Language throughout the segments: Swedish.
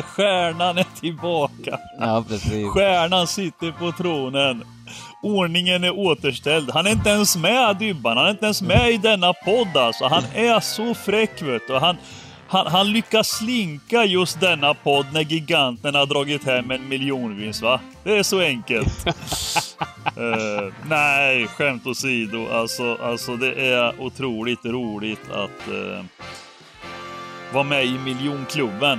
Stjärnan är tillbaka. Ja, precis. Stjärnan sitter på tronen. Ordningen är återställd. Han är inte ens med Dybban. Han är inte ens med i denna podd alltså. Han är så fräck vet du. Han, han, han lyckas slinka just denna podd när giganterna har dragit hem en miljonvinst va? Det är så enkelt. uh, nej, skämt åsido. Alltså, alltså det är otroligt roligt att uh, vara med i miljonklubben.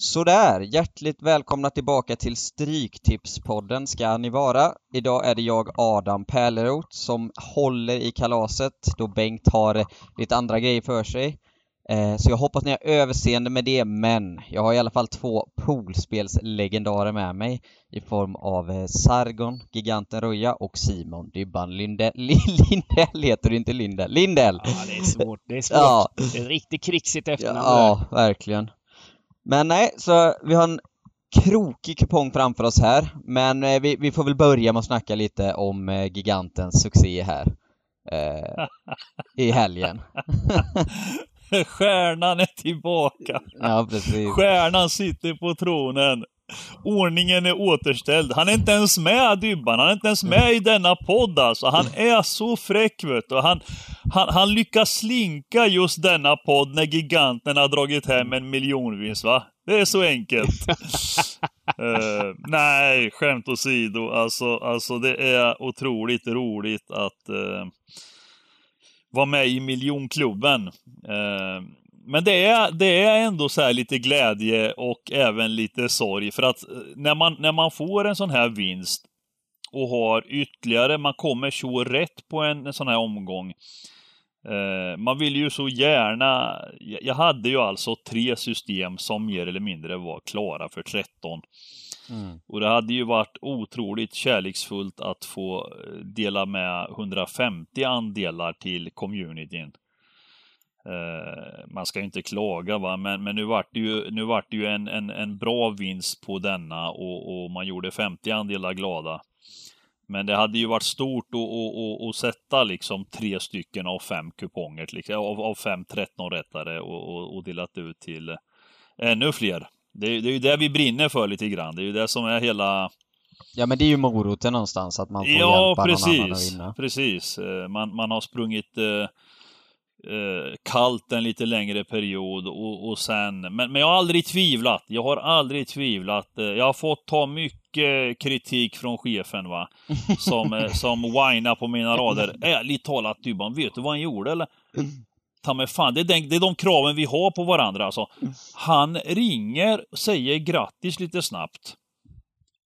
Sådär, hjärtligt välkomna tillbaka till Stryktipspodden ska ni vara. Idag är det jag, Adam Pärleroth, som håller i kalaset då Bengt har lite andra grejer för sig. Eh, så jag hoppas ni har överseende med det, men jag har i alla fall två poolspelslegendarer med mig i form av eh, Sargon, giganten Ruja och Simon Dybban Lindell. Lindell heter du inte Lindell? Lindell! Ja, det är svårt. Det är svårt. Ja. Det är riktigt krixigt efternamn. Ja, verkligen. Men nej, så vi har en krokig kupong framför oss här, men eh, vi, vi får väl börja med att snacka lite om eh, gigantens succé här eh, i helgen. Stjärnan är tillbaka. Ja, precis. Stjärnan sitter på tronen. Ordningen är återställd. Han är inte ens med Dybban. Han är inte ens med i denna podd alltså. Han är så fräck vet du. Han, han, han lyckas slinka just denna podd när giganterna har dragit hem en miljonvinst va? Det är så enkelt. uh, nej, skämt åsido. Alltså, alltså det är otroligt roligt att uh, vara med i miljonklubben. Uh, men det är, det är ändå så lite glädje och även lite sorg för att när man, när man får en sån här vinst och har ytterligare, man kommer så rätt på en, en sån här omgång. Eh, man vill ju så gärna, jag hade ju alltså tre system som mer eller mindre var klara för 13. Mm. Och det hade ju varit otroligt kärleksfullt att få dela med 150 andelar till communityn. Uh, man ska inte klaga va, men, men nu vart det ju, nu vart det ju en, en, en bra vinst på denna och, och man gjorde 50 andelar glada. Men det hade ju varit stort att, sätta liksom tre stycken av fem kuponger, liksom, av, av fem 13 rättare och, och, och delat ut till ännu fler. Det, det är ju det vi brinner för lite grann. Det är ju det som är hela Ja men det är ju moroten någonstans att man får ja, hjälpa precis, någon annan att vinna. Ja precis. Eh, man, man har sprungit eh, eh, kallt en lite längre period och, och sen, men, men jag har aldrig tvivlat. Jag har aldrig tvivlat. Eh, jag har fått ta mycket kritik från chefen va. Som, eh, som whinar på mina rader. Ärligt talat Dybban, vet du vad han gjorde eller? Ta mig fan, det är, den, det är de kraven vi har på varandra alltså. Han ringer, säger grattis lite snabbt.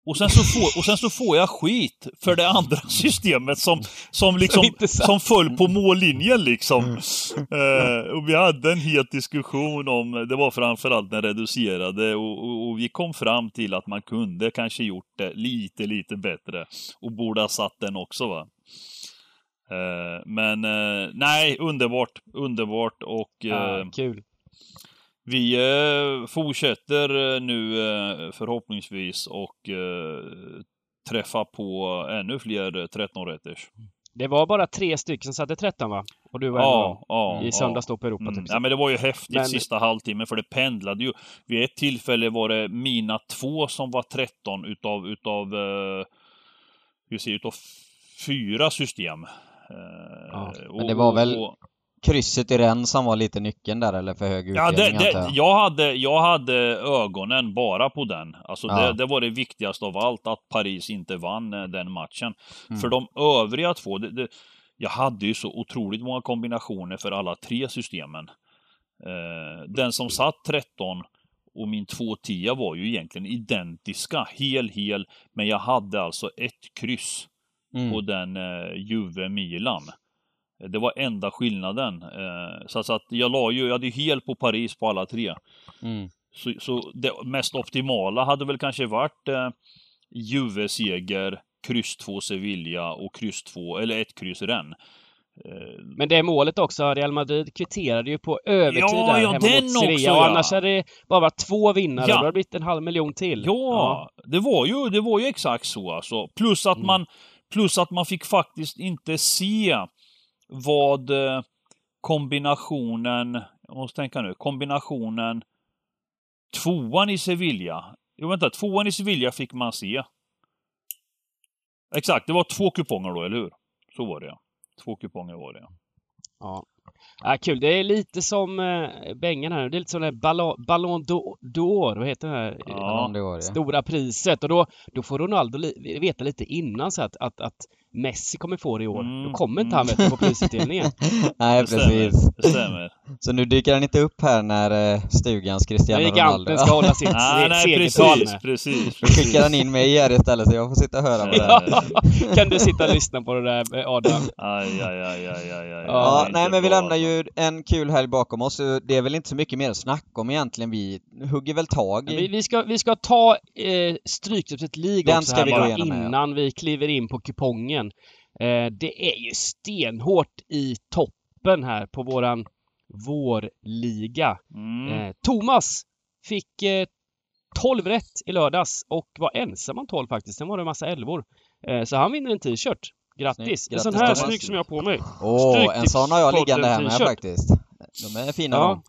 Och sen, så får, och sen så får jag skit för det andra systemet som, som, liksom, som föll på mållinjen liksom. Uh, och vi hade en het diskussion om, det var framförallt den reducerade och, och, och, vi kom fram till att man kunde kanske gjort det lite, lite bättre. Och borde ha satt den också va. Uh, men uh, nej, underbart, underbart och... Ja, kul. Vi eh, fortsätter eh, nu eh, förhoppningsvis och eh, träffa på ännu fler 13 rätters. Det var bara tre stycken som satte 13 va? Och du var ja, ja, i söndags då på Europa mm. typ. Ja men det var ju häftigt men... sista halvtimmen för det pendlade ju. Vid ett tillfälle var det mina två som var 13 utav, utav, uh, hur ser utav fyra system. Uh, ja, men det var väl och, krysset i den som var lite nyckeln där eller för hög utdelning? Ja, det, det, jag, hade, jag hade ögonen bara på den. Alltså ja. det, det, var det viktigaste av allt, att Paris inte vann eh, den matchen. Mm. För de övriga två, jag hade ju så otroligt många kombinationer för alla tre systemen. Eh, den som satt 13 och min 210 var ju egentligen identiska, hel, hel, men jag hade alltså ett kryss mm. på den eh, Juve Milan. Det var enda skillnaden. Eh, så, så att jag la ju, jag hade ju helt på Paris på alla tre. Mm. Så, så det mest optimala hade väl kanske varit eh, Juve-seger, kryss 2 Sevilla och kryss 2, eller ett kryss Rennes. Eh, Men det är målet också. Real Madrid kvitterade ju på övertid Ja, där ja, hemma den mot Sevilla. också, Och ja. annars hade det bara varit två vinnare. Ja. Hade det blivit en halv miljon till. Ja, Det, var ju, det var ju exakt så alltså. Plus att, Mm. man, plus att man fick faktiskt inte se vad eh, kombinationen, jag måste tänka nu, kombinationen tvåan i Sevilla. Jo vänta, tvåan i Sevilla fick man se. Exakt, det var två kuponger då, eller hur? Så var det ja. Två kuponger var det ja. Ja. Kul. Det är lite som eh, Bengen här. Det är lite som den här Ballon, Ballon d'Or, vad heter det här? Ja. Stora priset. Och då, då får Ronaldo li, veta lite innan så att, att, att Messi kommer få det i år. Mm, Då kommer inte han vet du, på prisutdelningen. Nej, Det stämmer. precis. Det stämmer. Så nu dyker han inte upp här när eh, stugans Cristiano När Ronaldo... giganten ska hålla sitt se- nej, segertal precis, med. precis. Då skickar han in mig här istället så jag får sitta och höra på det. Ja, kan du sitta och lyssna på det där eh, Adam? Aj, aj, aj, aj, aj, aj. Ja, nej men vi lämnar ju en kul helg bakom oss. Det är väl inte så mycket mer att snacka om egentligen. Vi hugger väl tag Vi, i... vi, ska, vi ska ta eh, Stryktipset League Den också ska här vi gå bara igenom, ja. innan vi kliver in på kupongen. Eh, det är ju stenhårt i toppen här på våran vårliga. Mm. Eh, Thomas fick eh, 12 rätt i lördags och var ensam om 12 faktiskt. Sen var det en massa elvor. Eh, så han vinner en t-shirt. Grattis! Snyggt. En sån här Thomas. snygg som jag har på mig. Åh, en Stryktipspodden sån har jag liggande här med faktiskt. De är fina Ja. de.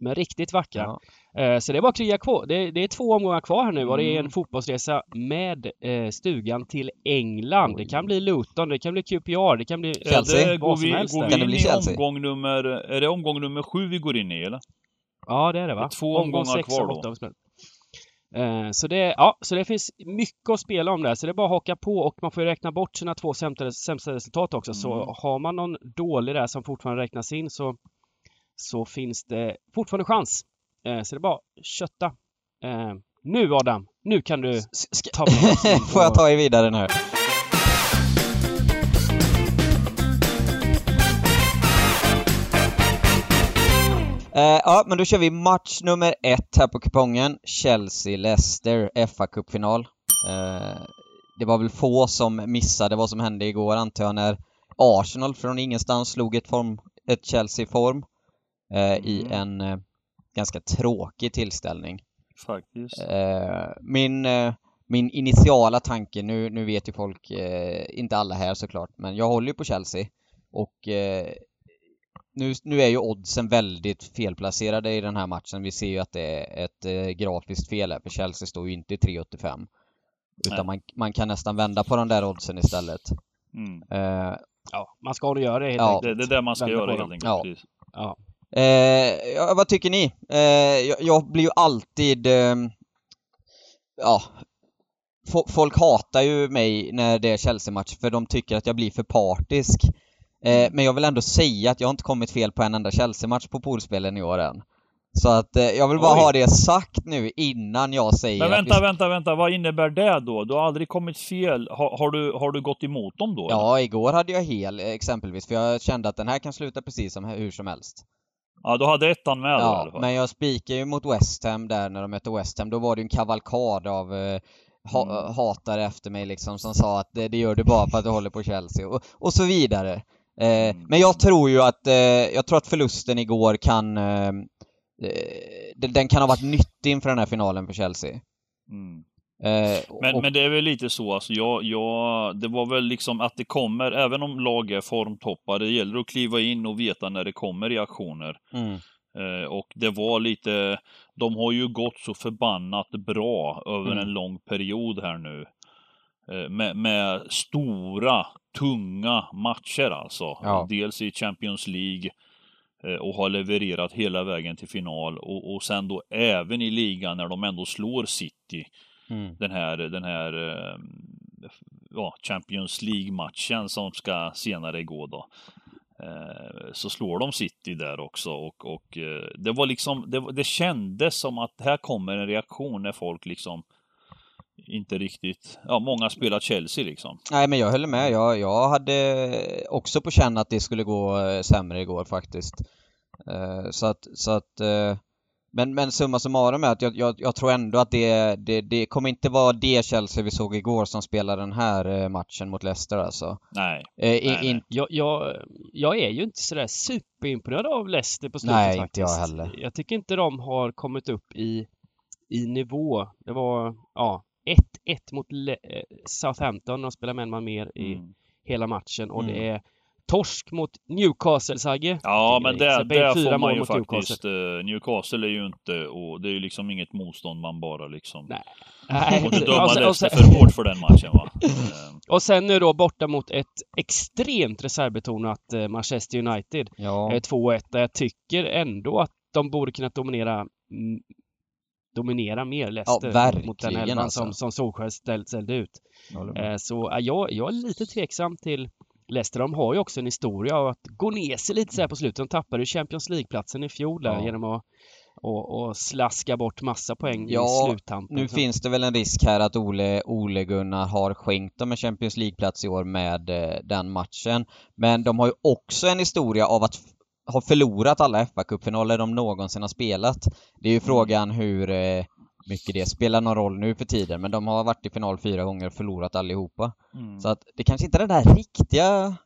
Men riktigt vackra. Ja. Eh, Så det är bara krya kvar. Det, det är två omgångar kvar här nu och det är en Mm. fotbollsresa med eh, stugan till England. Det kan bli Luton, det kan bli QPR, det kan bli Chelsea. Är det, går vi, går vi Kan det in bli i Chelsea? omgång nummer... Är det omgång nummer sju vi går in i, eller? Ja, det är det va? Det är två Omgång omgångar sex kvar då. åtta spelat. Eh, Så det, ja, så det finns mycket att spela om där, så det är bara att haka på och man får ju räkna bort sina två sämsta, sämsta resultat också. Så Mm. har man någon dålig där som fortfarande räknas in så, så finns det fortfarande chans. Eh, Så det är bara att kötta. Eh, Nu Adam, nu kan du ta Får jag ta er vidare nu? Eh, ja, men då kör vi match nummer ett här på kupongen. Chelsea-Leicester, FA-cupfinal. Det var väl få som missade vad som hände igår antar jag när Arsenal från ingenstans slog ett, form, ett Chelsea i form i Mm. en ganska tråkig tillställning. Faktiskt. Eh, min, eh, min initiala tanke, nu, nu vet ju folk, eh, inte alla här såklart, men jag håller ju på Chelsea och eh, nu, nu är ju oddsen väldigt felplacerade i den här matchen. Vi ser ju att det är ett eh, grafiskt fel här, för Chelsea står ju inte i 3,85. Utan man, man kan nästan vända på de där oddsen istället. Mm. Eh, Ja, man ska göra det helt Ja. enkelt. Det, det är det man ska Vända göra helt enkelt. Ja. precis. Ja. Eh, ja, vad tycker ni? Eh, jag, jag blir ju alltid... Eh, ja... fo- Folk hatar ju mig när det är Chelsea-match för de tycker att jag blir för partisk. Eh, men jag vill ändå säga att jag har inte kommit fel på en enda Chelsea-match på poolspelen i år än. Så att eh, jag vill bara Oj. ha det sagt nu innan jag säger Men vänta, vi... vänta, vänta. Vad innebär det då? Du har aldrig kommit fel. Har, har, du, har du gått emot dem då? eller? Ja, igår hade jag hel eh, exempelvis för jag kände att den här kan sluta precis som hur som helst. Ja, du hade ettan med då Ja, fall. men jag spikar ju mot West Ham där när de mötte West Ham. Då var det ju en kavalkad av eh, ha, Mm. hatare efter mig liksom som sa att det, det gör du bara för att du håller på Chelsea och, och så vidare. Eh, Mm. Men jag tror ju att, eh, jag tror att förlusten igår kan, eh, eh, den, den kan ha varit nyttig inför den här finalen för Chelsea. Mm. Eh, Men, och, men det är väl lite så, alltså jag, jag, det var väl liksom att det kommer, även om lag är formtoppade, det gäller att kliva in och veta när det kommer reaktioner. mm, Eh, och det var lite, de har ju gått så förbannat bra över Mm. en lång period här nu. Eh, med, med stora, tunga matcher alltså. Ja. Dels i Champions League och har levererat hela vägen till final och, och sen då även i ligan när de ändå slår City mm, den här, den här eh, ja, Champions League-matchen som ska senare gå då. Eh, Så slår de City där också och, och eh, det var liksom, det, det kändes som att här kommer en reaktion när folk liksom inte riktigt, ja många spelar Chelsea liksom. Nej men jag håller med. Jag, jag hade också på känn att det skulle gå sämre igår faktiskt. Så att, så att men, men summa summarum är att jag, jag, jag tror ändå att det, det, det kommer inte vara det Chelsea vi såg igår som spelar den här matchen mot Leicester alltså. Nej. Eh, nej, in, nej. Jag, jag, jag är ju inte sådär superimponerad av Leicester på slutet Nej, inte faktiskt. jag heller. Jag tycker inte de har kommit upp i, i nivå. Det var, ja, 1-1 mot Le eh, Southampton. De spelar med en man mer i Mm. hela matchen och Mm. det är torsk mot Newcastle, Sagge. Ja, men jag. där, får man ju faktiskt... Newcastle. Newcastle är ju inte, och det är ju liksom inget motstånd man bara liksom... Nej. Nej. Och du döma Leicester för hårt för den matchen va? Eh, Och sen nu då borta mot ett extremt reservbetonat eh, Manchester United. ja. Eh, 2-1 där jag tycker ändå att de borde kunna dominera dominera mer Leicester verkligen, mot den elvan alltså. som, som Solskjaer ställ, ställde ut. Eh, så eh, jag, jag är lite tveksam till Leicester. De har ju också en historia av att gå ner sig lite så här på slutet. De tappade Champions League-platsen i fjol där Ja. genom att och, och slaska bort massa poäng Ja, i sluttampen. Nu Så- finns det väl en risk här att Ole, Ole Gunnar har skänkt dem en Champions League-plats i år med eh, den matchen. Men de har ju också en historia av att ha förlorat alla fa Cup-finaler de någonsin har spelat. Det är ju frågan hur eh, mycket det spelar någon roll nu för tiden, men de har varit i final fyra gånger och förlorat allihopa. mm. Så att det kanske inte är den där riktiga...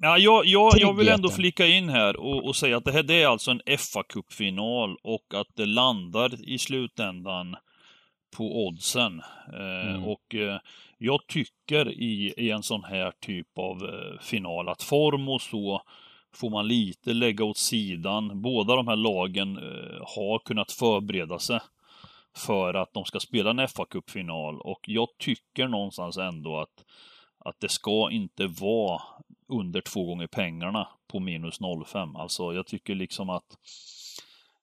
Ja, jag, jag, jag vill ändå flika in här och, och säga att det här det är alltså en fa Cup-final och att det landar i slutändan på oddsen. Eh, Mm. Och eh, jag tycker i, i en sån här typ av eh, final att form och så får man lite lägga åt sidan. Båda de här lagen eh, har kunnat förbereda sig för att de ska spela en fa kuppfinal och jag tycker någonstans ändå att, att det ska inte vara under två gånger pengarna på minus 0,5. Alltså jag tycker liksom att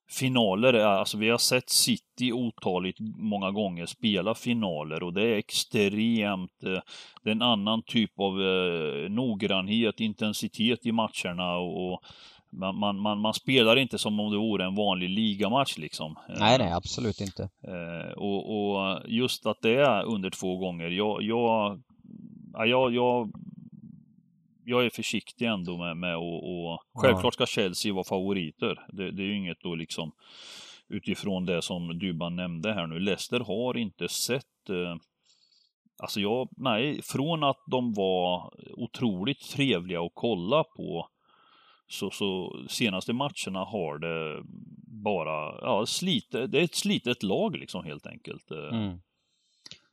finaler är, alltså vi har sett City otaligt många gånger spela finaler och det är extremt, eh, det är en annan typ av eh, noggrannhet, intensitet i matcherna och, och man, man, man, man spelar inte som om det vore en vanlig ligamatch liksom. Nej, nej, absolut inte. Eh, och, och just att det är under två gånger. Jag, jag, ja, jag, jag, jag är försiktig ändå med, med och, och självklart ska Chelsea vara favoriter. Det, det är ju inget då liksom utifrån det som Dybban nämnde här nu. Leicester har inte sett eh, Alltså jag, nej, från att de var otroligt trevliga att kolla på så, så senaste matcherna har det bara, ja, slitet, det är ett slitet lag liksom helt enkelt. Eh, Mm.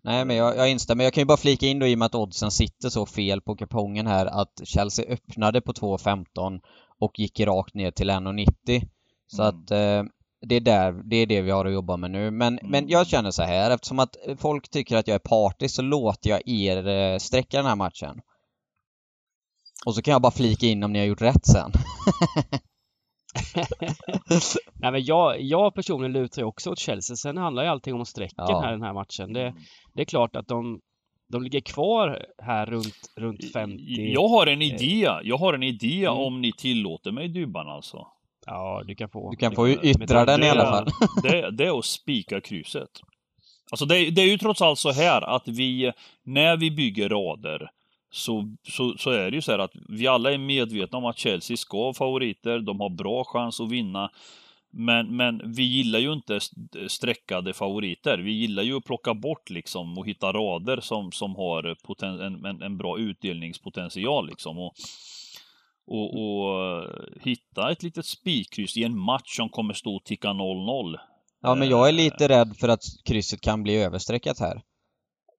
Nej men jag, jag instämmer, jag kan ju bara flika in då i och med att oddsen sitter så fel på kupongen här att Chelsea öppnade på 2,15 och gick rakt ner till 1,90 Så Mm. att eh, det är där, det är det vi har att jobba med nu. Men, Mm. men jag känner så här, eftersom att folk tycker att jag är partisk så låter jag er eh, sträcka den här matchen. Och så kan jag bara flika in om ni har gjort rätt sen. Nej, men jag, jag personligen lutar ju också åt Chelsea. Sen handlar ju allting om strecken Ja. här den här matchen. Det, det är klart att de, de ligger kvar här runt, runt 50. Jag har en idé, jag har en idé Mm. om ni tillåter mig Dybban alltså. Ja, du kan få. Du kan du få yttra den i alla fall. Det, det är att spika krysset. Alltså det, det är ju trots allt så här att vi, när vi bygger rader, så, så, så är det ju så här att vi alla är medvetna om att Chelsea ska vara favoriter, de har bra chans att vinna. Men, men vi gillar ju inte st- streckade favoriter. Vi gillar ju att plocka bort liksom och hitta rader som, som har poten, en, en, en bra utdelningspotential liksom. Och, och, och eh, hitta ett litet spikkryss i en match som kommer stå och ticka 0-0. Ja men jag är Eh, lite rädd för att krysset kan bli överstreckat här.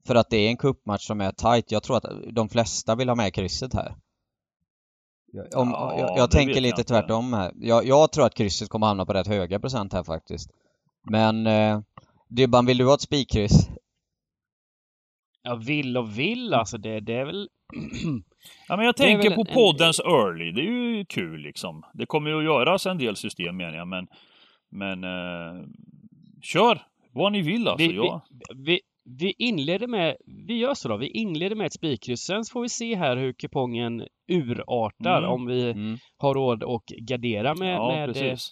För att det är en cupmatch som är tight. Jag tror att de flesta vill ha med krysset här. Om, Ja, jag, jag tänker jag lite inte. tvärtom här. Jag, jag tror att krysset kommer hamna på rätt höga procent här faktiskt. Men eh, Dybban, vill du ha ett spikkryss? Ja, vill och vill alltså. Det, det är väl... Ja, men jag tänker väl på en- poddens early. Det är ju kul liksom. Det kommer ju att göras en del system menar jag, men, men eh, kör vad ni vill alltså. Vi, jag, vi, vi, vi inleder med... Vi gör så då. Vi inleder med ett spikkryss. Sen får vi se här hur kupongen urartar. Mm. Om vi Mm. har råd att gardera med, ja, med, eh, precis.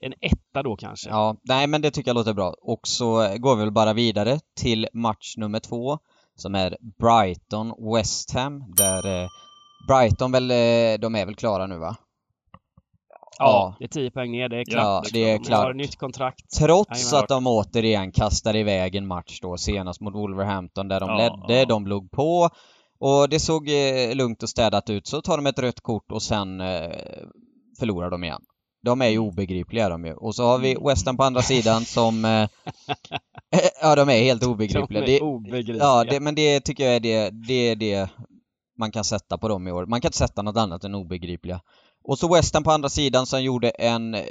en etta då kanske. Ja, nej men det tycker jag låter bra. Och så går vi väl bara vidare till match nummer två som är Brighton West Ham där eh, Brighton väl, eh, de är väl klara nu va? Ja, det är 10 poäng ner, det är klart. Ja, det är De har klart. nytt kontrakt. Trots att de återigen kastade iväg en match då senast mot Wolverhampton där de Ja, ledde, ja. de låg på och det såg eh, lugnt och städat ut. Så tar de ett rött kort och sen eh, förlorar de igen. De är ju obegripliga de ju. Och så har vi West Ham på andra sidan som... Eh, ja, de är helt De obegripliga. är Det, obegripliga. ja, det, men det tycker jag är det, det är det man kan sätta på dem i år. Man kan inte sätta något annat än obegripliga. Och så West Ham på andra sidan som gjorde en, eh,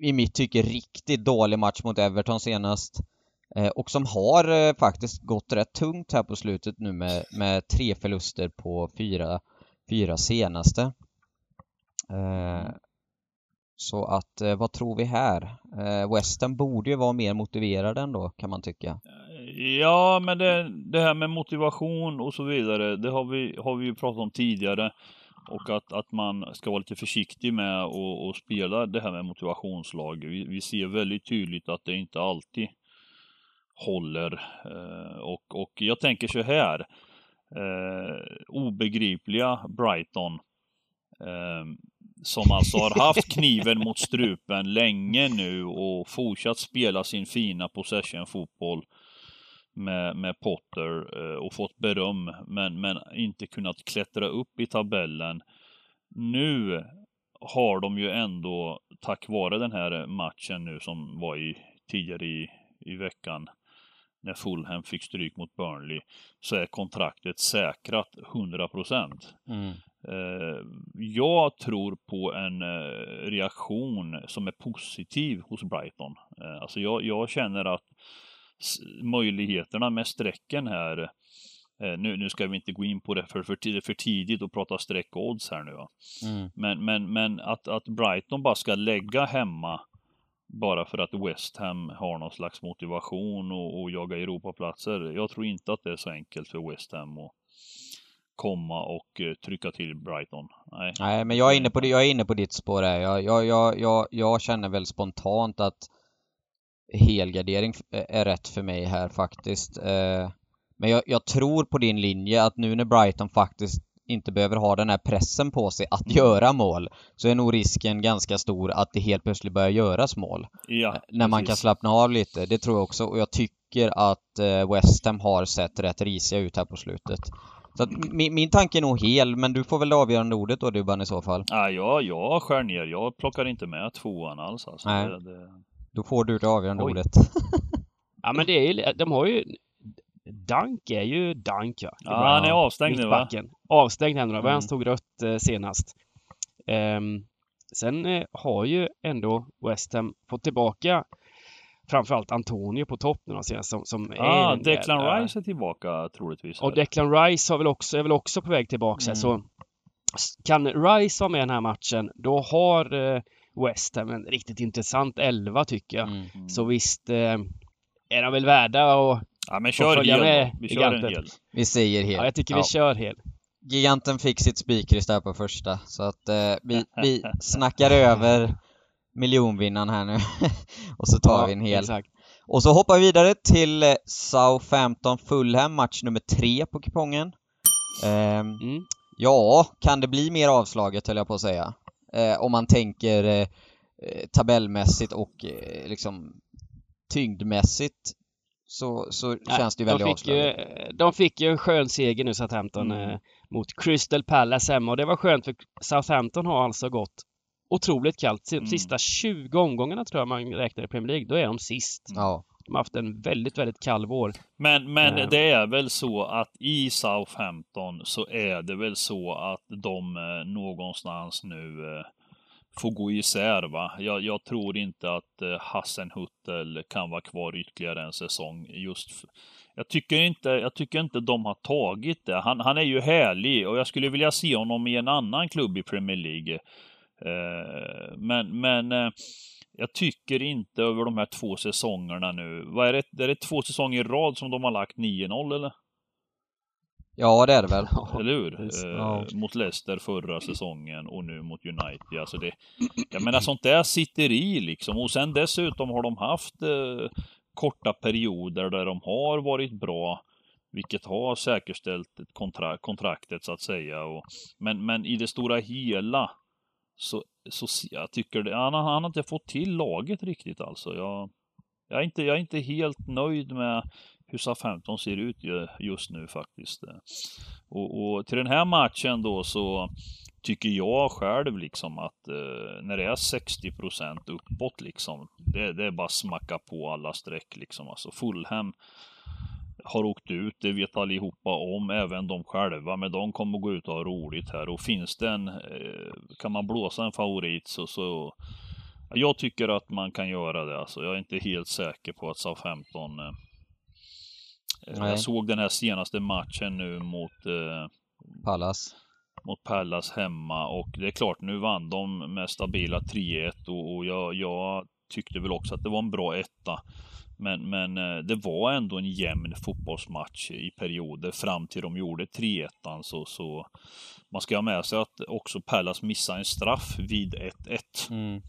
i mitt tycke, riktigt dålig match mot Everton senast. Eh, och som har eh, faktiskt gått rätt tungt här på slutet nu med, med tre förluster på fyra, fyra senaste. Eh, så att, eh, vad tror vi här? Eh, borde ju vara mer motiverade ändå, kan man tycka. Ja, men det, det här med motivation och så vidare, det har vi, har vi ju pratat om tidigare. Och att, att man ska vara lite försiktig med att spela det här med motivationslag. Vi, vi ser väldigt tydligt att det inte alltid håller. Eh, och, och jag tänker så här. Eh, obegripliga Brighton. Eh, som alltså har haft kniven mot strupen länge nu och fortsatt spela sin fina possession-fotboll med, med Potter eh, och fått beröm men, men inte kunnat klättra upp i tabellen. Nu har de ju ändå tack vare den här matchen nu som var i, tidigare i, i veckan när Fulham fick stryk mot Burnley så är kontraktet säkrat 100 procent. Mm. Eh, jag tror på en eh, reaktion som är positiv hos Brighton. Alltså jag, jag känner att möjligheterna med strecken här eh, nu, nu ska vi inte gå in på det för, för, tid- för tidigt och prata streck och odds här nu. Mm. Men, men, men att, att Brighton bara ska lägga hemma bara för att West Ham har någon slags motivation och, och jaga Europaplatser. Jag tror inte att det är så enkelt för West Ham att komma och eh, trycka till Brighton. Nej. Nej, men jag är inne på, jag är inne på ditt spår här. Jag, jag, jag, jag, jag känner väl spontant att helgardering är rätt för mig här faktiskt. Eh, Men jag, jag tror på din linje att nu när Brighton faktiskt inte behöver ha den här pressen på sig att göra mål så är nog risken ganska stor att det helt plötsligt börjar göras mål. Ja, Eh, när man kan precis. slappna av lite. Det tror jag också och jag tycker att eh, West Ham har sett rätt risiga ut här på slutet. Så att min, min tanke är nog hel, men du får väl det avgörande ordet då Dubban i så fall. Ja, jag, jag skär ner. Jag plockar inte med tvåan alls. Alltså. Nej. Det, det... Då får du det avgörande Oj. ordet. Ja men det är ju, de har ju Dunk är ju Dunk ja. Ja, han är avstängd nu va? Avstängd här nu då. Mm. Han stod rött eh, senast. Ehm, sen eh, har ju ändå West Ham fått tillbaka framförallt Antonio på topp nu de senaste som, som är Ah, en Declan jävla- Rice är tillbaka troligtvis. Och Declan Rice har väl också, är väl också på väg tillbaka Mm. så kan Rice vara med i den här matchen då har eh, West Ham en riktigt intressant elva tycker jag. Mm. Så visst eh, är de väl värda och Ja, men kör följa hel med. Vi kör en gantet. hel. Vi säger helt. ja, jag tycker vi kör hel. Giganten fick sitt spikris där på första, så att eh, vi, vi snackar över miljonvinnaren här nu. och så tar Ja, vi en hel. Exakt. Och så hoppar vi vidare till eh, Southampton Fulham, match nummer tre på kupongen. Ehm, Mm. ja, kan det bli mer avslaget höll jag på att säga. Eh, om man tänker eh, eh, tabellmässigt och eh, liksom tyngdmässigt så, så Nej, känns det ju de väldigt fick, ju, avslaget. de fick ju en skön seger nu Southampton Mm. eh, mot Crystal Palace hemma och det var skönt för Southampton har alltså gått otroligt kallt. De Mm. sista 20 omgångarna tror jag man räknar i Premier League, då är de sist. Ja. De har haft en väldigt, väldigt kall vår. Men, men Ja. det är väl så att i Southampton så är det väl så att de eh, någonstans nu eh, får gå isär va. Jag, jag tror inte att eh, Hassenhuttel kan vara kvar ytterligare en säsong just jag tycker, inte, jag tycker inte de har tagit det. Han, han är ju härlig och jag skulle vilja se honom i en annan klubb i Premier League. Eh, men men eh, jag tycker inte över de här två säsongerna nu. Vad är det? Är det två säsonger i rad som de har lagt 9-0 eller? Ja, det är det väl. Eller hur? Eh, Ja. Mot Leicester förra säsongen och nu mot United. Alltså det, jag menar sånt där sitter i liksom. Och sen dessutom har de haft eh, korta perioder där de har varit bra. Vilket har säkerställt ett kontra kontraktet så att säga. Och, men, men i det stora hela så, så jag tycker det, han, har- han har inte fått till laget riktigt alltså. Jag, jag, är inte, jag är inte helt nöjd med hur SA-15 ser ut just nu faktiskt. Och, och till den här matchen då så tycker jag själv liksom att eh, när det är 60 uppåt liksom, det, det är bara smacka på alla streck liksom. Alltså Fulham har åkt ut, det vet allihopa om, även de själva, men de kommer gå ut och ha roligt här och finns det en, eh, kan man blåsa en favorit så, så jag tycker att man kan göra det alltså. Jag är inte helt säker på att Southampton eh, Nej. jag såg den här senaste matchen nu mot eh, Pallas. mot Pallas hemma och det är klart, nu vann de med stabila 3-1 och, och jag, jag tyckte väl också att det var en bra etta. Men, men eh, det var ändå en jämn fotbollsmatch i perioder fram till de gjorde 3-1 så, så man ska ha med sig att också Pallas missade en straff vid 1-1. Mm.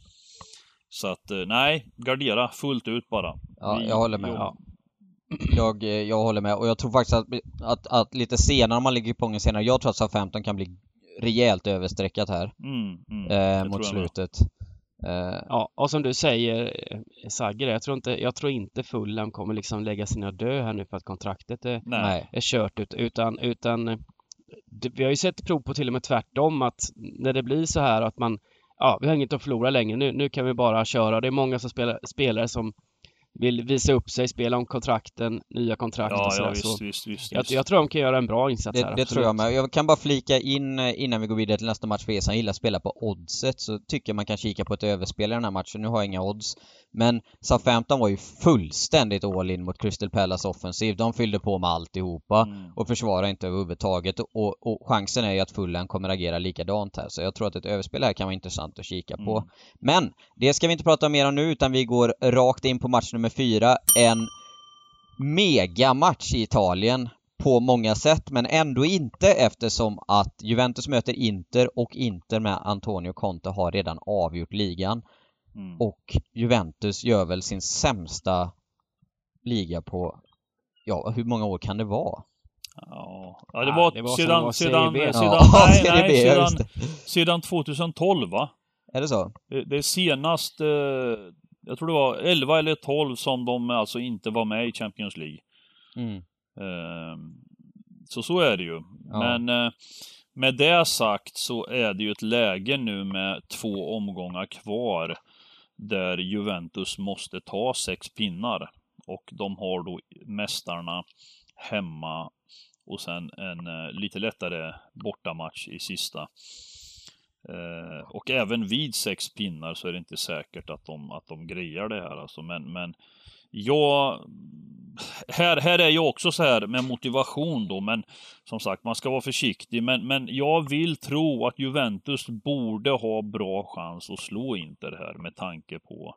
Så att eh, nej, gardera fullt ut bara. Ja, Vi- jag håller med. Ja. Jag, eh, jag håller med och jag tror faktiskt att, att, att lite senare, om man ligger på gången senare, jag tror att SA-15 kan bli rejält överstreckat här Mm, mm, eh, mot jag med. Eh, Ja, och som du säger eh, Sagger, jag tror inte, jag tror inte Fulham kommer liksom lägga sina dö här nu för att kontraktet är, Nej. är kört ut, utan, utan eh, det, vi har ju sett prov på till och med tvärtom att när det blir så här att man ja, vi har inget att förlora längre, nu, nu kan vi bara köra. Det är många som spelar, spelare som vill visa upp sig, spela om kontrakten, nya kontrakt Ja, och sådär. ja så visst, visst, visst. jag, visst. jag tror de kan göra en bra insats Det, här. det absolut. tror jag med. Jag kan bara flika in eh, innan vi går vidare till nästa match för er som gillar att spela på oddset så tycker jag man kan kika på ett överspel i den här matchen. Nu har jag inga odds. Men Southampton var ju fullständigt all in mot Crystal Palace offensiv. De fyllde på med alltihopa Mm. och försvarade inte överhuvudtaget. Och, och chansen är ju att Fulham kommer agera likadant här. Så jag tror att ett överspel här kan vara intressant att kika på. Mm. Men det ska vi inte prata mer om nu utan vi går rakt in på match nummer fyra. En megamatch i Italien på många sätt men ändå inte eftersom att Juventus möter Inter och Inter med Antonio Conte har redan avgjort ligan Mm. och Juventus gör väl sin sämsta liga på, ja hur många år kan det vara? Ja, ja det Ah, var, det var sedan, sedan, sedan, Ja, nej, B, sedan 2012 va? Är det så? Det, det är senast, eh, jag tror det var 11 eller 12 som de alltså inte var med i Champions League. Mm. Eh, så så är det ju. Ja. Men eh, med det sagt så är det ju ett läge nu med två omgångar kvar där Juventus måste ta sex pinnar. Och de har då mästarna hemma och sen en eh, lite lättare bortamatch i sista. Eh, och även vid sex pinnar så är det inte säkert att de, att de grejar det här alltså. Men, men jag... Här, här är jag också så här med motivation då, men som sagt, man ska vara försiktig. Men, men jag vill tro att Juventus borde ha bra chans att slå Inter här med tanke på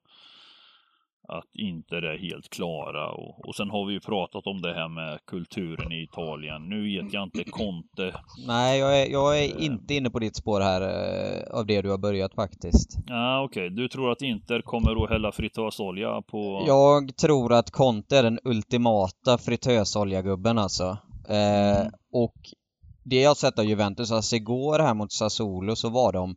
att Inter är helt klara. Och, och sen har vi ju pratat om det här med kulturen i Italien. Nu vet jag inte, Conte. Nej, jag är, jag är Eh. inte inne på ditt spår här eh, av det du har börjat faktiskt. Ja, okej. Du tror att Inter kommer att hälla fritösolja på... Jag tror att Conte är den ultimata fritösoljagubben alltså. Eh, Mm. och det jag sett av Juventus, alltså igår här mot Sassuolo så var de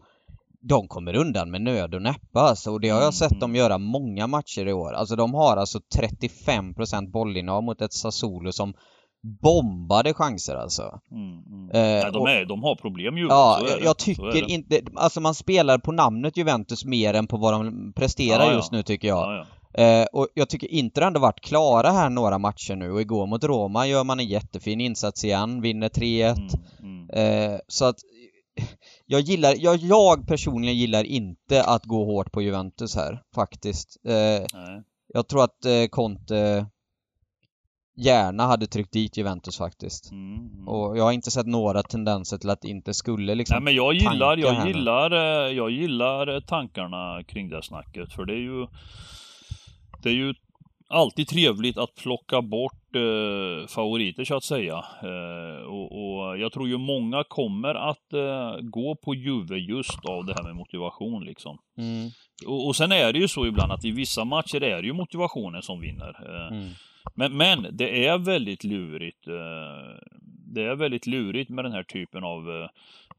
de kommer undan med nöd och näppa alltså. och det har jag sett Mm. dem göra många matcher i år. Alltså de har alltså 35% bollinnehav mot ett Sassuolo som bombade chanser alltså. Mm, mm. Eh, Nej, de, och- är, de har problem ju. Ja, jag, jag tycker inte, alltså man spelar på namnet Juventus mer än på vad de presterar Ja, ja. just nu tycker jag. Ja, ja. Eh, och jag tycker inte ändå varit klara här några matcher nu och igår mot Roma gör man en jättefin insats igen, vinner 3-1. Mm, mm. Eh, så att jag gillar, jag, jag personligen gillar inte att gå hårt på Juventus här faktiskt. Eh, jag tror att eh, Conte gärna hade tryckt dit Juventus faktiskt. Mm, mm. Och jag har inte sett några tendenser till att inte skulle liksom Nej men jag gillar, jag gillar, eh, jag gillar tankarna kring det snacket för det är ju Det är ju alltid trevligt att plocka bort eh, favoriter så att säga. Eh, och, och, jag tror ju många kommer att eh, gå på Juve just av det här med motivation liksom. Mm. Och, och sen är det ju så ibland att i vissa matcher är det ju motivationen som vinner. Eh, Mm. men, men det är väldigt lurigt. eh, Det är väldigt lurigt med den här typen av...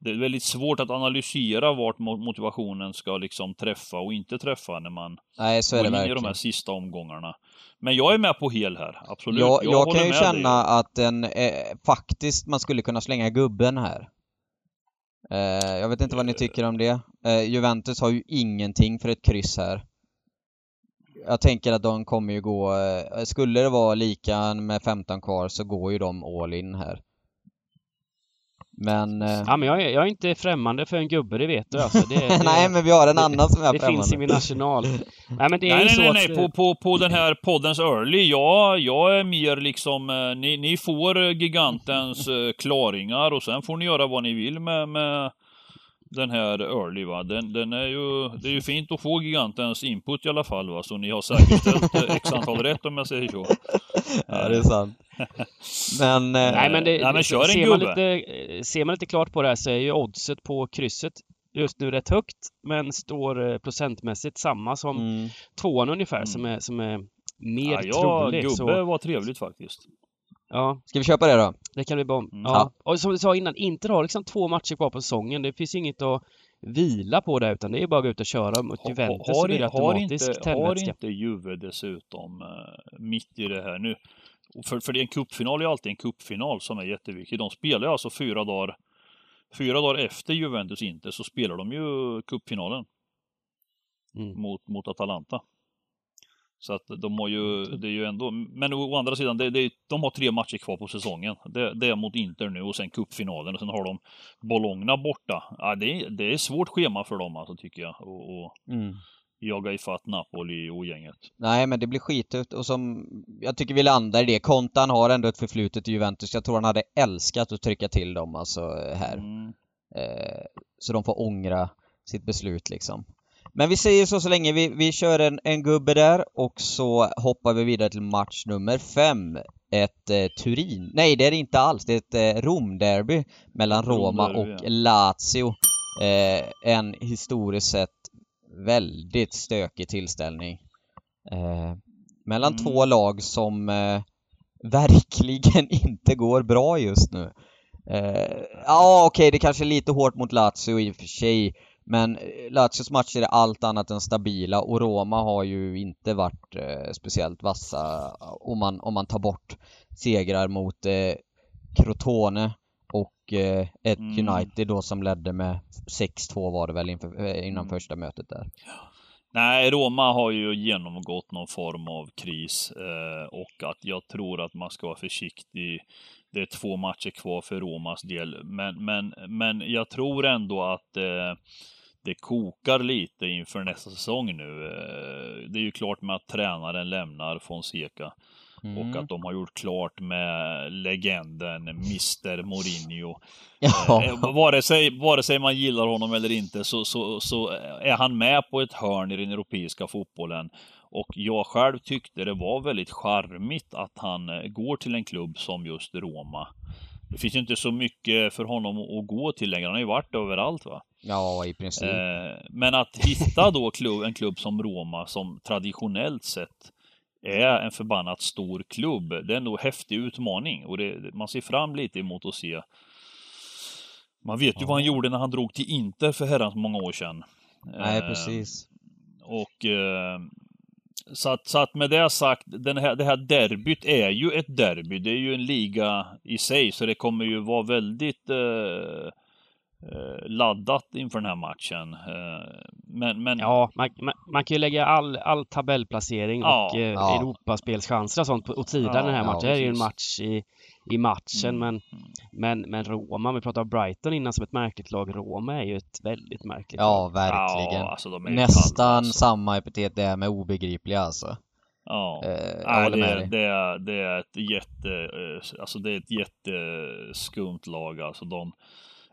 eh, Det är väldigt svårt att analysera vart mo- motivationen ska liksom träffa och inte träffa när man Nej, så är går det in i de här sista omgångarna. Men jag är med på hel här, absolut. Jag, jag, håller kan ju känna dig. att den, eh, faktiskt man skulle kunna slänga gubben här. Eh, jag vet inte vad ni tycker om det. Eh, Juventus har ju ingenting för ett kryss här. Jag tänker att de kommer ju gå, eh, skulle det vara lika med 15 kvar så går ju de all in här. Men... Eh, Ja, men jag är, jag är inte främmande för en gubbe, det vet du alltså. Det, det, nej men vi har en annan som är det främmande. finns i min arsenal. Nej, men det är Nej, nej, så nej, att... nej. På, på, på den här poddens early, ja, jag är mer liksom, eh, ni, ni får eh, gigantens eh, klaringar och sen får ni göra vad ni vill med, med den här early va. Den, den är ju, det är ju fint att få gigantens input i alla fall va, så ni har säkerställt eh, x antal rätt om jag säger så. Ja, det är sant. Men... Eh, Nej men, det, Nej, men kör en ser, man lite, eh, ser man lite klart på det här så är ju oddset på krysset just nu rätt högt men står eh, procentmässigt samma som mm, tvåan ungefär Mm. som, är, som är mer Ja, ja, trolig. gubbe Så, var trevligt faktiskt. ja, ska vi köpa det då? det kan bli bra. Mm. Ja. Och som du sa innan, Inter har liksom två matcher kvar på säsongen. Det finns inget att vila på där utan det är bara att gå ut och köra mot Ha- Juventus har, så blir det har, automatiskt inte, har inte Juve dessutom mitt i det här nu? För, för det är en cupfinal är alltid en cupfinal som är jätteviktig. De spelar ju alltså fyra dagar Fyra dagar efter Juventus inte så spelar de ju cupfinalen Mm. mot, mot Atalanta. Så att de har ju, det är ju ändå, men å andra sidan, det, det, de har tre matcher kvar på säsongen. Det, det är mot Inter nu och sen cupfinalen och sen har de Bologna borta. Ja, det, är, det är svårt schema för dem alltså tycker jag. Och, och Mm. Jaga ifatt Napoli och gänget. Nej men det blir skitut och som jag tycker vi landar i det. Kontan har ändå ett förflutet i Juventus. Jag tror han hade älskat att trycka till dem alltså här. Mm. Eh, så de får ångra sitt beslut liksom. Men vi säger så så länge. Vi, vi kör en, en gubbe där och så hoppar vi vidare till match nummer fem. Ett eh, Turin. Nej det är det inte alls. Det är ett eh, Romderby mellan Roma Romderby, och ja. Lazio. Eh, en historiskt sett väldigt stökig tillställning. Eh, mellan Mm. två lag som eh, verkligen inte går bra just nu. Eh, ja, okej, det kanske är lite hårt mot Lazio i och för sig. Men eh, Lazios matcher är allt annat än stabila och Roma har ju inte varit eh, speciellt vassa om man, om man tar bort segrar mot eh, Crotone och eh, ett Mm. United då som ledde med 6-2 var det väl inför, eh, innan Mm. första mötet där. Nej, Roma har ju genomgått någon form av kris eh, och att jag tror att man ska vara försiktig. Det är två matcher kvar för Romas del, men, men, men jag tror ändå att eh, det kokar lite inför nästa säsong nu. Eh, det är ju klart med att tränaren lämnar Fonseca Mm. och att de har gjort klart med legenden Mr Mourinho. Ja. Eh, vare, sig, vare sig man gillar honom eller inte så, så, så är han med på ett hörn i den europeiska fotbollen. Och jag själv tyckte det var väldigt charmigt att han eh, går till en klubb som just Roma. Det finns ju inte så mycket för honom att gå till längre. Han har ju varit överallt va. ja, i princip. Eh, men att hitta då klubb, en klubb som Roma som traditionellt sett är en förbannat stor klubb. Det är en nog häftig utmaning och det, man ser fram lite emot att se. Man vet ju vad han gjorde när han drog till Inter för herrans många år sedan. Nej, Eh, precis. Och eh, så att, så att med det sagt, den här, det här derbyt är ju ett derby. Det är ju en liga i sig, så det kommer ju vara väldigt eh, laddat inför den här matchen. Eh, men, men Ja, man, man, man kan ju lägga all, all tabellplacering Ja, och eh, ja. Europaspelschanser och sånt åt sidan Ja, den här ja, matchen. det här är ju en match i, i matchen Mm. men, men, men Roma, om vi pratar om Brighton innan som ett märkligt lag. Roma är ju ett väldigt märkligt Ja, lag. verkligen. Ja, alltså är ju Nästan alltså. samma epitet det är med obegripliga alltså. Ja. Eh, Nej, det, är, det, är, det är ett jätte, eh, alltså det är ett jätteskumt lag. Alltså de,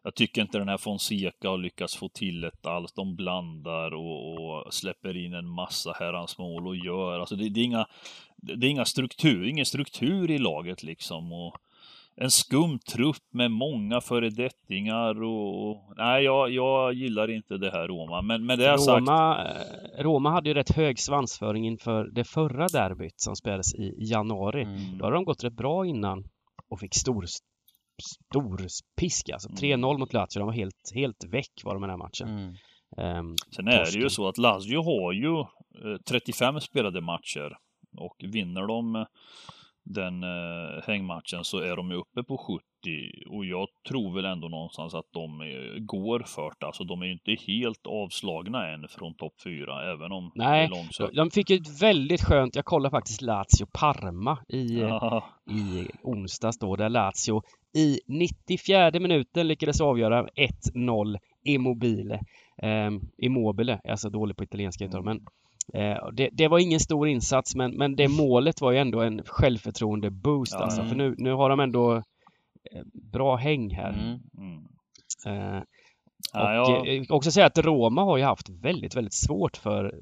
jag tycker inte den här Fonseca har lyckats få till ett alls. De blandar och, och släpper in en massa herrans mål och gör. Alltså det, det är inga, det är inga struktur, ingen struktur i laget liksom. Och en skum trupp med många föredettingar och... och nej, jag, jag gillar inte det här Roma. Men med det sagt... Roma, eh, Roma hade ju rätt hög svansföring inför det förra derbyt som spelades i januari. Mm. Då hade de gått rätt bra innan och fick stor, stor pisk alltså. Mm. 3-0 mot Lazio. De var helt, helt väck var de den här matchen. Mm. Ehm, Sen är det ju torsken. så att Lazio har ju eh, 35 spelade matcher och vinner de eh, den eh, hängmatchen så är de ju uppe på 70 och jag tror väl ändå någonstans att de eh, går för det. Alltså de är ju inte helt avslagna än från topp 4 även om Nej, det är långsamt. de fick ju ett väldigt skönt, jag kollade faktiskt Lazio-Parma i, Ja, i onsdags då, där Lazio i 94 minuten lyckades avgöra 1-0 Immobile. Um, Immobile, jag är så dålig på italienska uttal, men eh, det, det var ingen stor insats, men, men det målet var ju ändå en självförtroende-boost Ja. alltså, för nu, nu har de ändå eh, bra häng här. Mm. mm. Eh, Ja, och jag- eh, jag också säga att Roma har ju haft väldigt, väldigt svårt för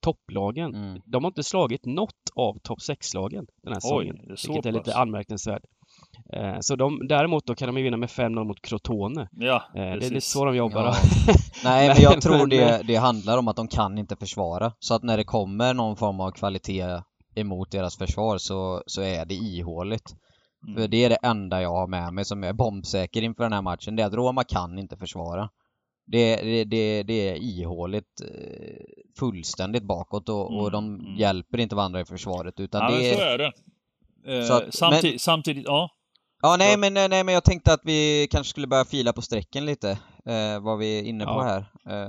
topplagen. Mm. De har inte slagit något av topp 6-lagen den här säsongen. är Vilket är lite pass. anmärkningsvärt. Eh, Så de, däremot då kan de ju vinna med 5-0 mot Crotone. ja, Eh, Det är lite så de jobbar. Ja. då. Nej, men Men- jag tror men- det, det handlar om att de kan inte försvara. Så att när det kommer någon form av kvalitet emot deras försvar så, så är det ihåligt. Mm. För det är det enda jag har med mig som är bombsäker inför den här matchen. Det är att Roma kan inte försvara. Det, det, det, det är ihåligt eh, fullständigt bakåt och, och Mm, de mm. hjälper inte varandra i försvaret utan Ja, men det så är... det. Eh, Så att- samtidigt, samtidigt, ja. Ja nej men, nej men jag tänkte att vi kanske skulle börja fila på strecken lite, eh, vad vi är inne på Ja. här.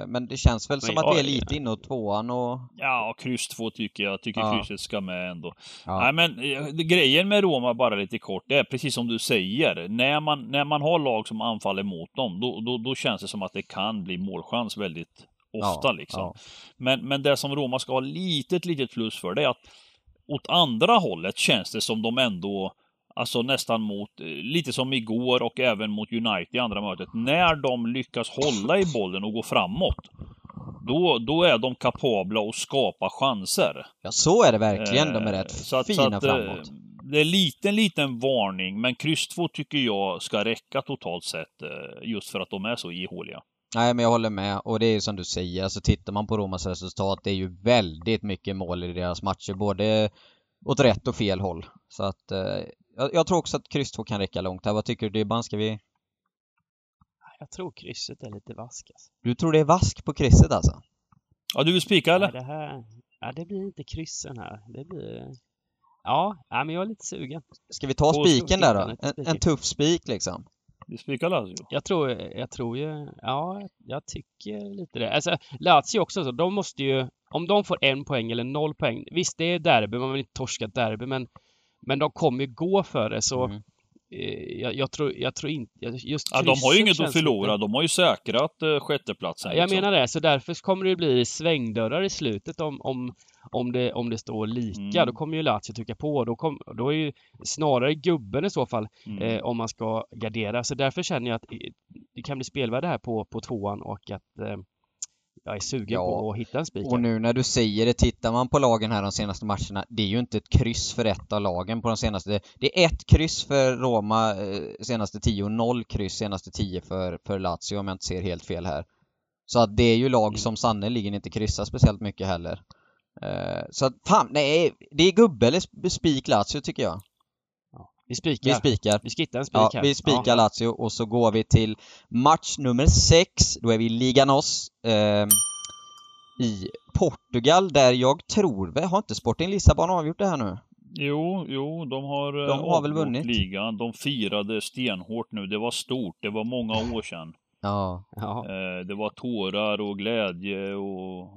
Eh, men det känns väl som Men att vi är lite inåt tvåan och... Ja, kryss två tycker jag. tycker Ja. krysset ska med ändå. Nej, men eh, grejen med Roma, bara lite kort, det är precis som du säger. När man, när man har lag som anfaller mot dem, då, då, då känns det som att det kan bli målchans väldigt ofta. Liksom. Men, men det som Roma ska ha litet, litet plus för, det är att åt andra hållet känns det som de ändå Alltså nästan mot, eh, lite som igår och även mot United i andra mötet. När de lyckas hålla i bollen och gå framåt. Då, då är de kapabla att skapa chanser. Ja så är det verkligen, de är Eh, rätt så att- så fina att, eh, framåt. Det är liten, liten varning, men kryss 2 tycker jag ska räcka totalt sett. Just för att de är så ihåliga. Nej men jag håller med och det är ju som du säger, alltså tittar man på Romas resultat det är ju väldigt mycket mål i deras matcher, både åt rätt och fel håll. Så att jag, jag tror också att kryss 2 kan räcka långt här. Vad tycker du Dybban? Ska vi... Jag tror krysset är lite vask alltså. Du tror det är vask på krysset alltså? Ja, du vill spika eller? Ja, det här, ja, det blir inte kryssen här. Det blir... Ja, ja, men jag är lite sugen. Ska vi ta På spiken där då? En, en tuff spik liksom? Vi spikar Lazio. Jag tror, jag tror ju, ja, jag tycker lite det. Alltså, Lazio också så, de måste ju, om de får en poäng eller noll poäng, visst det är derby, man vill inte torska derby, men, men de kommer ju gå för det, så Mm. eh, jag, jag, tror, jag tror inte, just Ja, de har ju inget att förlora. De har ju säkrat eh, sjätteplatsen. Ja, jag liksom. menar det, så därför kommer det bli svängdörrar i slutet om, om, om, det, om det står lika. Mm. Då kommer ju Lazio trycka på. Då, kom, då är ju snarare gubben i så fall Mm. eh, om man ska gardera. Så därför känner jag att det kan bli spelvärde här på, på tvåan och att eh, jag är sugen Ja, på att hitta en spik. Och nu när du säger det, tittar man på lagen här de senaste matcherna, det är ju inte ett kryss för ett av lagen på de senaste. Det är ett kryss för Roma eh, senaste tio och noll kryss senaste tio för, för Lazio om jag inte ser helt fel här. Så att det är ju lag Mm. som sannerligen inte kryssar speciellt mycket heller. Eh, så att fan, nej, det är gubbe eller sp- spik Lazio tycker jag. Vi spikar. Vi spikar. Vi ska hitta en spik Ja, här. vi spikar Ja. Lazio och så går vi till match nummer 6. Då är vi i Liga NOS eh, i Portugal där jag tror, har inte Sporting Lissabon avgjort det här nu? Jo, jo, de har, eh, De har väl vunnit? ligan. De firade stenhårt nu. Det var stort. Det var många år sedan. Ja. Ja. Eh, det var tårar och glädje och...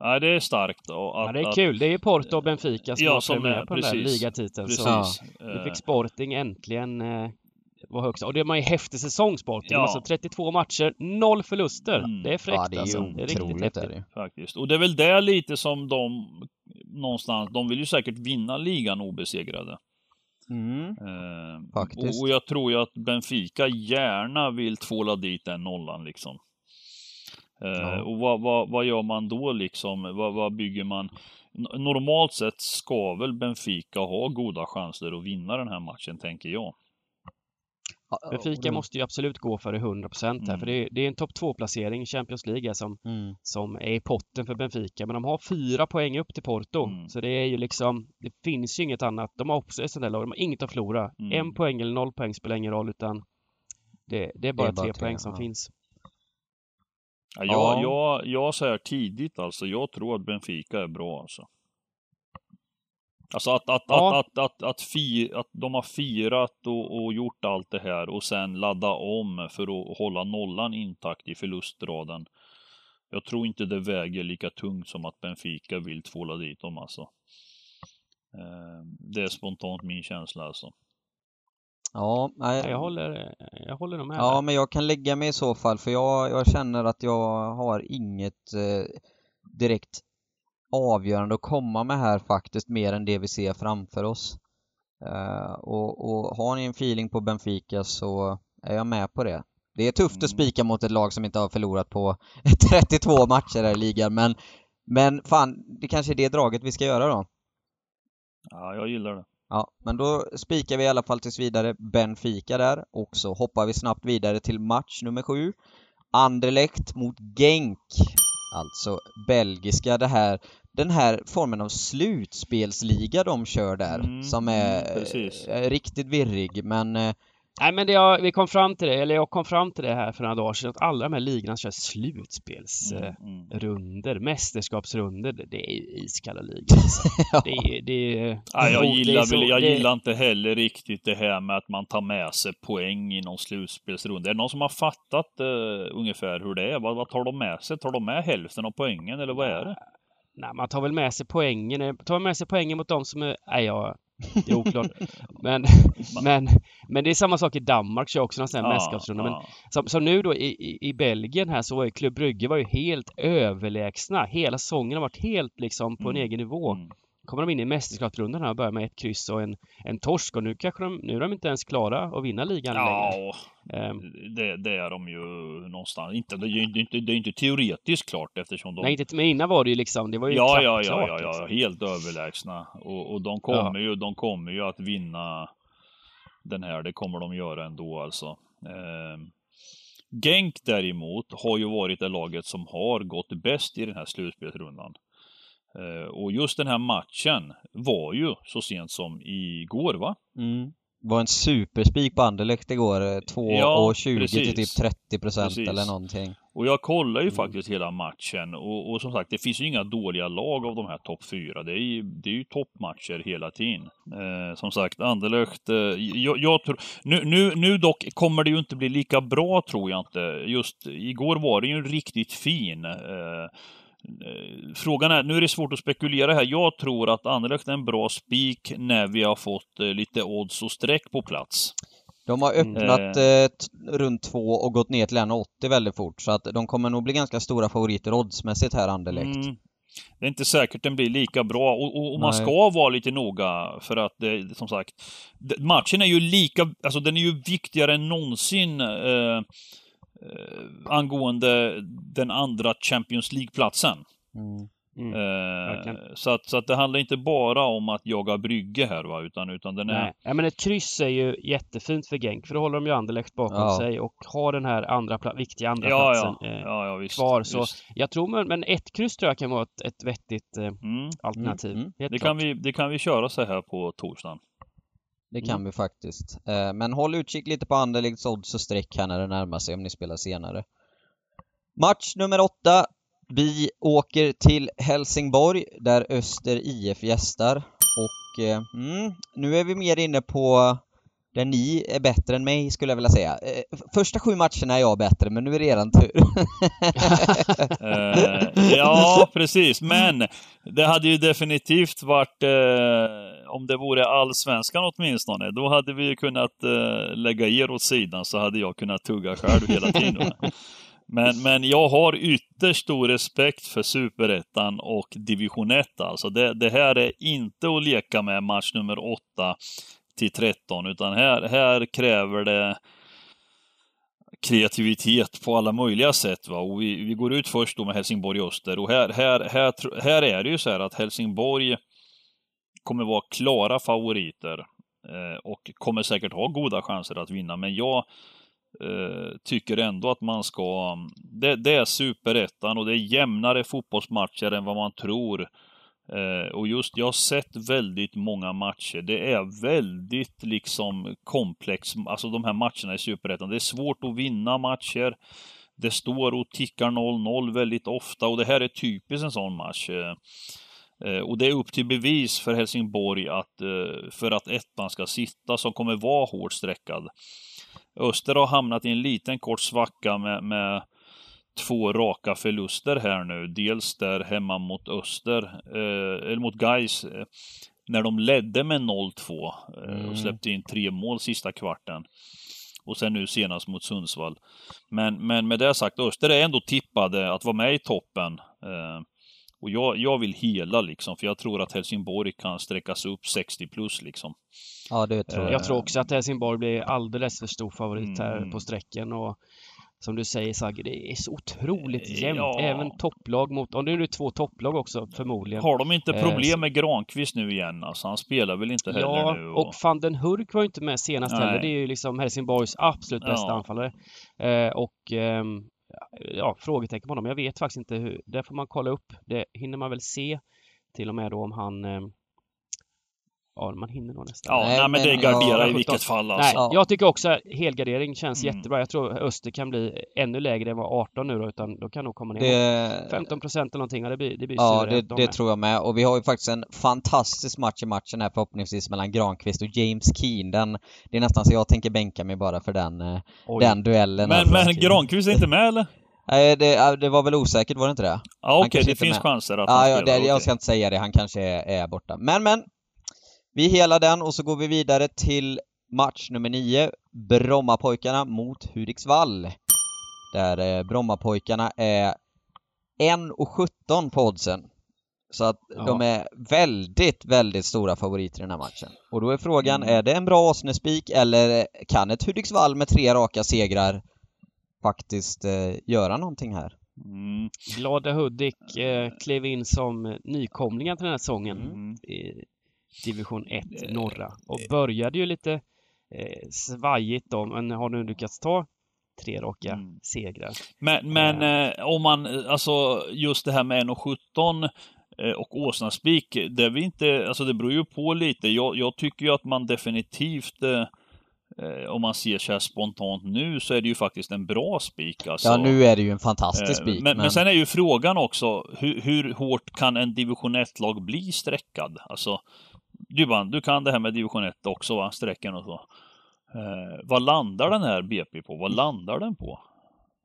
Nej, det är starkt. Och ja, att, det är att- kul. Det är ju Porto och Benfica som Ja, har som är- på den där precis. ligatiteln. Precis. Så Ja. nu Eh, fick Sporting äntligen eh, vara högst. Och det var ju en häftig säsong Sporting. Ja. Alltså 32 matcher, noll förluster. Mm. Det är fräckt ja, det är alltså. Det är riktigt häftigt. är det. Faktiskt. Och det är väl det lite som de någonstans, de vill ju säkert vinna ligan obesegrade. Mm. Eh, Faktiskt. Och, och jag tror ju att Benfica gärna vill tvåla dit den nollan liksom. Eh, Ja. Och vad, vad, vad gör man då liksom? Vad, vad bygger man? Normalt sett ska väl Benfica ha goda chanser att vinna den här matchen, tänker jag. Benfica måste ju absolut gå för det 100% här, Mm. för det är, det är en topp 2-placering i Champions League som, Mm. som är i potten för Benfica. Men de har fyra poäng upp till Porto. Mm. Så det är ju liksom, det finns ju inget annat. De har också där lag, de har inget att förlora. Mm. En poäng eller noll poäng spelar ingen roll utan det, det är bara bara tre tre, poäng som ja. finns. Ja, jag, Ja. jag, jag säger tidigt alltså, jag tror att Benfica är bra alltså. Alltså att, att, Ja. att, att, att, att, fi, att de har firat och, och gjort allt det här och sen ladda om för att hålla nollan intakt i förlustraden. Jag tror inte det väger lika tungt som att Benfica vill tvåla dit dem alltså. Eh, Det är spontant min känsla alltså. Ja, nej, Ja, jag håller, jag håller nog med. Ja, där. men jag kan lägga mig i så fall för jag, jag känner att jag har inget eh, direkt avgörande att komma med här faktiskt mer än det vi ser framför oss. Eh, och, och har ni en feeling på Benfica så är jag med på det. Det är tufft Mm. att spika mot ett lag som inte har förlorat på 32 matcher här i ligan men men fan, det kanske är det draget vi ska göra då. Ja, jag gillar det. Ja, men då spikar vi i alla fall tills vidare Benfica där och så hoppar vi snabbt vidare till match nummer sju. Anderlecht mot Genk. Alltså belgiska det här, den här formen av slutspelsliga de kör där Mm, som är mm, riktigt virrig men eh, Nej men det jag, vi kom fram till det, eller jag kom fram till det här för några dagar sedan, att alla de här ligorna kör slutspelsrunder, Mm, mm. mästerskapsrunder. Det- är ju iskalla ligor. Alltså. Det är, det är, Ja, jag gillar, så- jag det- gillar inte heller riktigt det här med att man tar med sig poäng i någon slutspelsrunda. Är det någon som har fattat eh, ungefär hur det är? Vad, vad tar de med sig? Tar de med hälften av poängen eller vad är det? Nej, man tar väl med sig poängen. Tar man med sig poängen mot de som är... Nej, jag... Det är oklart. men, men, men det är samma sak i Danmark, kör också någon sån här mästerskapsrunda. Men ja. som, som nu då i, i, Belgien här så var ju Club Brygge var ju helt överlägsna. Hela säsongen har varit helt liksom på en Mm. egen nivå. Mm. Kommer de in i mästerskapsrundan här och börjar med ett kryss och en, en torsk och nu kanske de, nu är de inte ens klara att vinna ligan längre. Ja, Ehm, det, det är de ju någonstans. Inte, det, är inte, det är inte teoretiskt klart eftersom de... Nej, inte, men innan var det ju liksom, det var ju ja, ja, ja, ja, ja, liksom. helt överlägsna. Och, och de kommer ju, de kommer ju att vinna den här. Det kommer de göra ändå alltså. Eh, Genk däremot har ju varit det laget som har gått bäst i den här slutspelsrundan. Eh, och just den här matchen var ju så sent som igår va? mm, var en superspik på Anderlecht igår. eh, 2 Ja, och 20 till typ 30 procent eller någonting. Och jag kollar ju Mm. faktiskt hela matchen och, och som sagt, det finns ju inga dåliga lag av de här topp fyra. Det är ju, det är ju toppmatcher hela tiden. Eh, som sagt, Anderlecht, eh, jag, jag tror, nu, nu, nu dock kommer det ju inte bli lika bra tror jag inte. Just igår var det ju en riktigt fin eh, eh, Frågan är, nu är det svårt att spekulera här. Jag tror att Anderlecht är en bra spik när vi har fått eh, lite odds och streck på plats. De har Mm. öppnat eh, t- runt två och gått ner till 1,80 väldigt fort så att de kommer nog bli ganska stora favoriter oddsmässigt här Anderlecht. Mm. Det är inte säkert den blir lika bra och, och, och man ska vara lite noga för att det, som sagt, matchen är ju lika, alltså den är ju viktigare än någonsin eh, eh, angående den andra Champions League-platsen. Mm. Mm. Eh, så, att, så att det handlar inte bara om att jaga brygge här va, utan, utan den är... Nej, ja, men ett kryss är ju jättefint för Genk för då håller de ju Anderlecht bakom Ja. sig och har den här andra viktiga andra Ja, platsen ja, eh, ja, ja, visst. kvar. Så visst. jag tror men, men ett kryss tror jag kan vara ett, ett vettigt eh, Mm. alternativ. Mm, mm. Det, klart. kan vi, det kan vi köra så här på torsdagen. Det kan vi faktiskt. Eh, men håll utkik lite på Anderlechts odds och streck här när det närmar sig om ni spelar senare. Match nummer åtta. Vi åker till Helsingborg där Öster IF gästar och eh, mm, nu är vi mer inne på där ni är bättre än mig skulle jag vilja säga. Eh, första sju matcherna är jag bättre men nu är det eran tur. Eh, ja, precis. Men det hade ju definitivt varit, eh, om det vore allsvenskan åtminstone, då hade vi ju kunnat eh, lägga er åt sidan så hade jag kunnat tugga själv hela tiden. Men, men jag har ytterst stor respekt för Superettan och Division 1 alltså. Det, det här är inte att leka med match nummer 8 till 13, utan här, här kräver det kreativitet på alla möjliga sätt. Va? Och vi, vi går ut först då med Helsingborg-Öster och här, här, här, här är det ju så här att Helsingborg kommer vara klara favoriter eh, och kommer säkert ha goda chanser att vinna. Men jag eh, tycker ändå att man ska... Det, det är superettan och det är jämnare fotbollsmatcher än vad man tror. Eh, och just, jag har sett väldigt många matcher. Det är väldigt liksom komplex, alltså de här matcherna i Superettan. Det är svårt att vinna matcher. Det står och tickar 0-0 väldigt ofta och det här är typiskt en sån match. Eh, eh, och det är upp till bevis för Helsingborg att, eh, för att ettan ska sitta, som kommer vara hårt streckad. Öster har hamnat i en liten kort svacka med, med två raka förluster här nu. Dels där hemma mot Öster, eh, eller mot Gais eh, när de ledde med 0-2 eh, Mm. och släppte in tre mål sista kvarten. Och sen nu senast mot Sundsvall. Men, men med det sagt, Öster är ändå tippade att vara med i toppen. Eh, och jag, jag vill hela liksom, för jag tror att Helsingborg kan sträckas upp 60 plus liksom. Ja, det tror jag. Jag tror också att Helsingborg blir alldeles för stor favorit här Mm. på sträcken och som du säger Sagge, det är så otroligt jämnt. Ja. Även topplag mot, och nu är det två topplag också förmodligen. Har de inte Eh, problem med Granqvist nu igen? Alltså, han spelar väl inte heller Ja, nu? och van den Hurk var ju inte med senast Nej. heller. Det är ju liksom Helsingborgs absolut bästa Ja. anfallare. Eh, och ehm, ja, frågetecken på honom. Jag vet faktiskt inte hur. Det får man kolla upp. Det hinner man väl se till och med då om han ehm, Ja, man hinner nog nästan. Ja, Nej, nej, men det garderar ja, i vilket fall alltså. Nej, Ja. jag tycker också att helgardering känns Mm. jättebra. Jag tror Öster kan bli ännu lägre än vad 18 nu då, utan då kan nog komma ner Det, mot 15 procent eller någonting. Ja, det blir, det blir ja, det, de det tror jag med. Och vi har ju faktiskt en fantastisk match i matchen här förhoppningsvis mellan Granqvist och James Keen. Den, det är nästan så jag tänker bänka mig bara för den, eh, Oj. den duellen. Men, men Granqvist är inte med eller? Nej, det, ja, det var väl osäkert, var det inte det? Ja, okej, kanske det finns med. chanser att han Ja, ja spelar. det, jag ska inte säga det, han kanske är, är borta. Men, men! Vi helar den och så går vi vidare till match nummer 9, Brommapojkarna mot Hudiksvall. Där eh, Brommapojkarna är 1,17 på oddsen. Så att Ja. de är väldigt, väldigt stora favoriter i den här matchen. Och då är frågan, Mm. är det en bra Åsnespik eller kan ett Hudiksvall med tre raka segrar faktiskt eh, göra någonting här? Mm, Glada Hudik eh, klev in som nykomlingar till den här säsongen mm. Division 1 norra och började ju lite eh, svajigt då, men har nu lyckats ta tre raka Mm. segrar. Men, men eh, om man, eh, alltså just det här med 1,17 eh, och Åsnaspik, det vi inte, alltså det beror ju på lite. Jag, jag tycker ju att man definitivt eh, eh, om man ser så här spontant nu så är det ju faktiskt en bra spik alltså. Ja, nu är det ju en fantastisk Eh, spik. men, men sen är ju frågan också, hur, hur hårt kan en division 1-lag bli streckad? Alltså, du, bara, du kan det här med division 1 också va, strecken och så. Eh, vad landar den här BP på? Vad landar den på?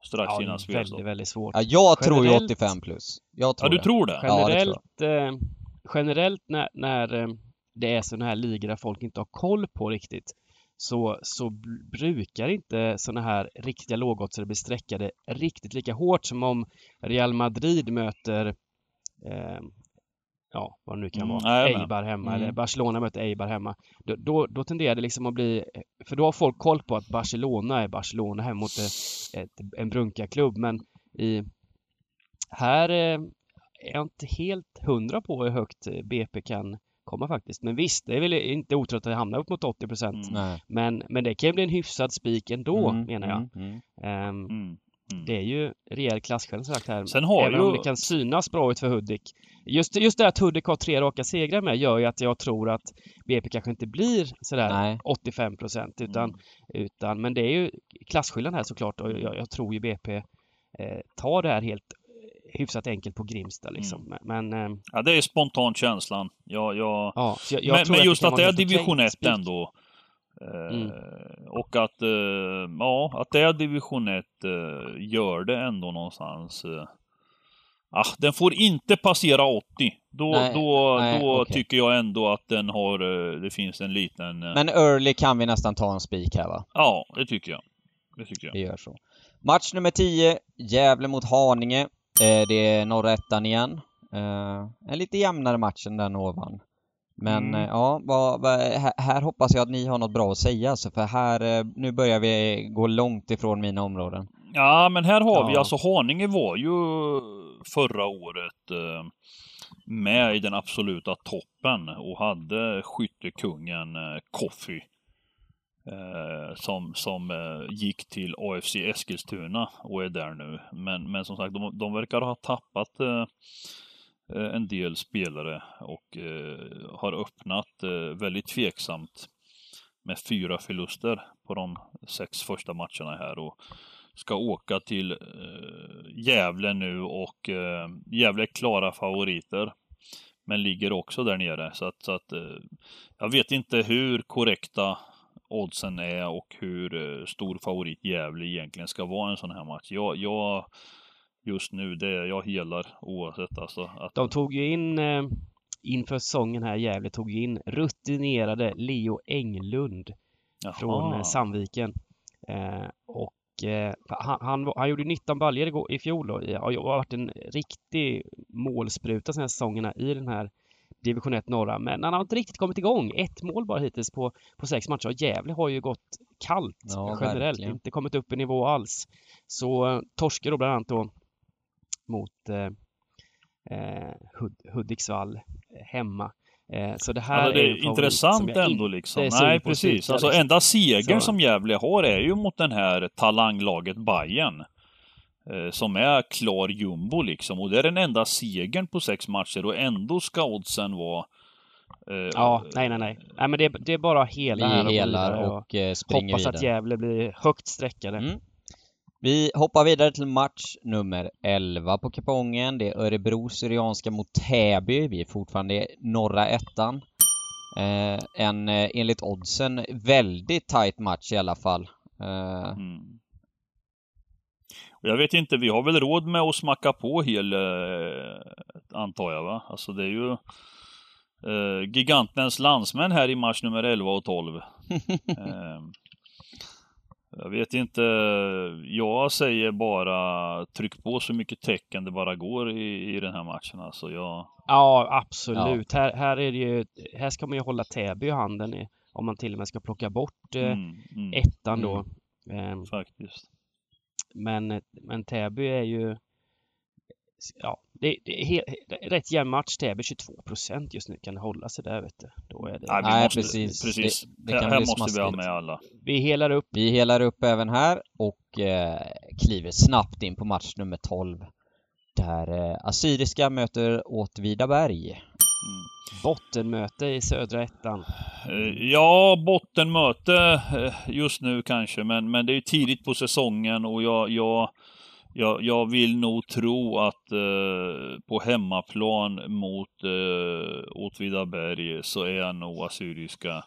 Strax Ja, innan väldigt, spelstopp. väldigt svårt. Ja, jag tror ju Generellt- 85 plus. Jag Ja, tror du det. tror det? Ja, det tror Generellt, eh, generellt när, när eh, det är sådana här ligor där folk inte har koll på riktigt så, så br- brukar inte sådana här riktiga lågoddsare bli streckade riktigt lika hårt som om Real Madrid möter eh, ja, vad det nu kan Mm, vara. Eibar hemma Mm. eller Barcelona möter Eibar hemma. Då, då, då tenderar det liksom att bli, för då har folk koll på att Barcelona är Barcelona hemma mot ett, ett, en brunkarklubb men i här eh, är jag inte helt hundra på hur högt eh, BP kan komma faktiskt. Men visst, det är väl inte otroligt att hamna upp mot 80 procent. Mm. Men, men det kan ju bli en hyfsad spik ändå, Mm, menar jag. mm, mm. Det är ju rejäl klasskillnad som sagt här. Sen har Även ju- om det kan synas bra ut för Hudik. Just, just det att Hudik har tre raka segrar med gör ju att jag tror att BP kanske inte blir sådär Nej. 85 procent utan, Mm. utan men det är ju klasskillnad här såklart och jag, jag tror ju BP eh, tar det här helt hyfsat enkelt på Grimsta liksom. Mm. Men, eh, Ja, det är spontant känslan. Jag, jag... ja, jag, jag men tror men just att det är division 1 spik. ändå. Eh, Mm. Och att, eh, ja, att det är division 1 eh, gör det ändå någonstans. Eh. Ah, den får inte passera 80. Då, Nej, då, nej, då okej. tycker jag ändå att den har, eh, det finns en liten... eh, Men early kan vi nästan ta en spik här va? Ja, det tycker jag. Det tycker jag. Vi gör så. Match nummer 10, Gävle mot Haninge. Eh, det är norra ettan igen. Eh, en lite jämnare match än den ovan. Men Mm. eh, ja, vad, vad, här, hoppas jag att ni har något bra att säga alltså, för här, eh, nu börjar vi gå långt ifrån mina områden. Ja, men här har vi Ja. alltså Haninge var ju förra året eh, med i den absoluta toppen och hade skyttekungen eh. Eh, som som gick till AFC Eskilstuna och är där nu. Men, men som sagt, de, de verkar ha tappat Eh, en del spelare och eh, har öppnat eh, väldigt tveksamt med fyra förluster på de sex första matcherna här och ska åka till eh, Gävle nu och eh, Gävle är klara favoriter. Men ligger också där nere så att, så att eh, jag vet inte hur korrekta oddsen är och hur eh, stor favorit Gävle egentligen ska vara i en sån här match. Jag, jag just nu, det är jag helar oavsett alltså. Att, De tog ju in eh, inför säsongen här Gävle tog ju in rutinerade Leo Englund Jaha. från eh, Sandviken. Eh, och eh, han, han, han gjorde 19 baljor i fjol då. i- Har varit en riktig målspruta här säsongerna i den här division 1 norra. Men han har inte riktigt kommit igång. Ett mål bara hittills på, på sex matcher. Och Gävle har ju gått kallt Ja, generellt. verkligen. Inte kommit upp i nivå alls. Så eh, torskar då bland annat då mot eh, eh, Hud, Hudiksvall eh, hemma. Eh, så det här Alltså, det är är intressant ändå liksom. Nej, precis. Alltså liksom. enda segern som Gävle har är ju mot den här talanglaget Bayern eh, Som är klar jumbo liksom. Och det är den enda segern på sex matcher och ändå ska oddsen vara eh, Ja, nej, nej, nej. Nej, men det, är- det är bara hela här Vi och gå helar och eh, springer hoppas vidare. att Gävle blir högt streckade. Mm. Vi hoppar vidare till match nummer 11 på kupongen. Det är Örebro Syrianska mot Täby. Vi är fortfarande i norra ettan. Eh, en eh, enligt oddsen väldigt tight match i alla fall. Eh, Mm. Jag vet inte, vi har väl råd med att smacka på hel, eh, antar jag va? Alltså det är ju eh, gigantens landsmän här i match nummer 11 och 12. jag vet inte, jag säger bara tryck på så mycket tecken det bara går i, i den här matchen. Alltså jag, Ja, absolut. Här, här, är det ju, här ska man ju hålla Täby i handen i, om man till och med ska plocka bort eh, mm, mm, ettan då. Eh, faktiskt. men, men Täby är ju Ja, det, det är helt, rätt jämn match. Täby 22 procent just nu. Kan det hålla sig där vet du? Då är det... Nej, Nej, måste, precis. precis. Det- det här måste vi ha med alla. Vi helar upp. vi helar upp även här och eh, kliver snabbt in på match nummer 12. Där eh, Assyriska möter Åtvidaberg. Mm. Bottenmöte i södra ettan. Eh, Ja, bottenmöte eh, just nu kanske, men, men det är ju tidigt på säsongen och jag, jag, jag, jag vill nog tro att eh, på hemmaplan mot eh, Åtvidaberg så är nog Assyriska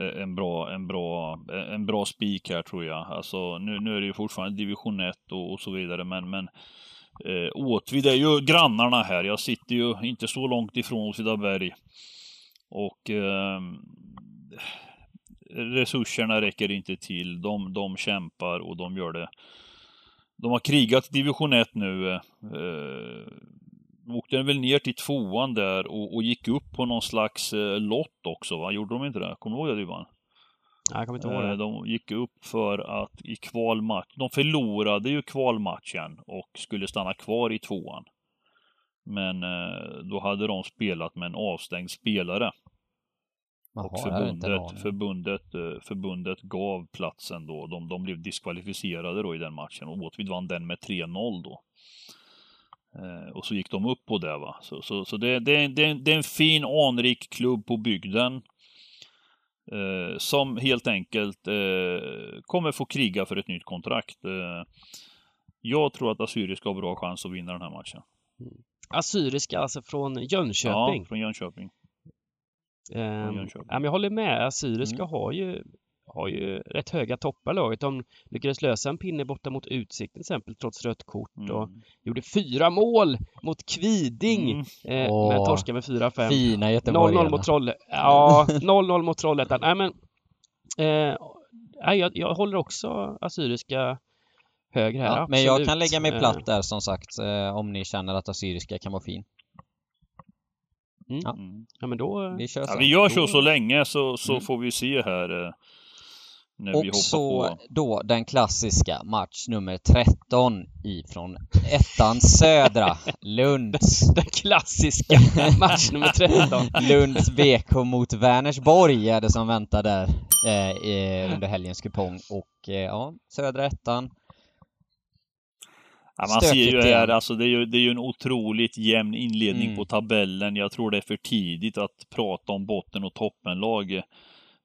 eh, en bra, en bra, eh, en bra spik här tror jag. Alltså nu, nu är det ju fortfarande division 1 och, och så vidare, men, men eh, Åtvid är ju grannarna här. Jag sitter ju inte så långt ifrån Åtvidaberg. Och eh, resurserna räcker inte till. De, de kämpar och de gör det. De har krigat division 1 nu. Eh, åkte väl ner till tvåan där och, och gick upp på någon slags eh, lott också va? Gjorde de inte det? Kommer du ihåg det Dybban? Ja, Jag kommer inte ihåg Eh, det. De gick upp för att i kvalmatch, de förlorade ju kvalmatchen och skulle stanna kvar i tvåan. Men eh, då hade de spelat med en avstängd spelare. Och Jaha, en förbundet, förbundet, eh, förbundet gav platsen då. De, de blev diskvalificerade då i den matchen och Åtvid vann den med 3-0 då. Eh, och så gick de upp på det va. Så, så, så det, det, är- det, det är en fin anrik klubb på bygden. Eh, som helt enkelt eh, kommer få kriga för ett nytt kontrakt. Eh, jag tror att Assyriska har bra chans att vinna den här matchen. Assyriska, alltså från Jönköping. Ja, från Jönköping. Ehm, ja, jag håller med. Assyriska Mm. har ju har ju rätt höga toppar laget. De lyckades lösa en pinne borta mot Utsikt till exempel trots rött kort och Mm. gjorde fyra mål mot Kviding. Mm. Eh, Åh, men torskade med 4-5. Fina 0-0 göteborgarna. mot Trolle. Ja, 0-0 mot Trollhättan. Nej men eh, jag, jag håller också Assyriska högre här. Ja, men jag kan lägga mig Eh, platt där som sagt eh, om ni känner att Assyriska kan vara fin. Mm. Ja. Ja, men då... Vi kör Ja, så. vi gör så Då- så länge så, så Mm. får vi se här eh, när vi hoppar Och så på. då den klassiska match nummer 13 ifrån ettan södra Lunds Den klassiska match nummer 13. Lunds BK mot Vänersborg är det som väntar där eh, under helgens kupong och eh, ja, södra ettan Ja, man ser ju här, alltså det är ju, det är ju en otroligt jämn inledning Mm. på tabellen. Jag tror det är för tidigt att prata om botten och toppenlag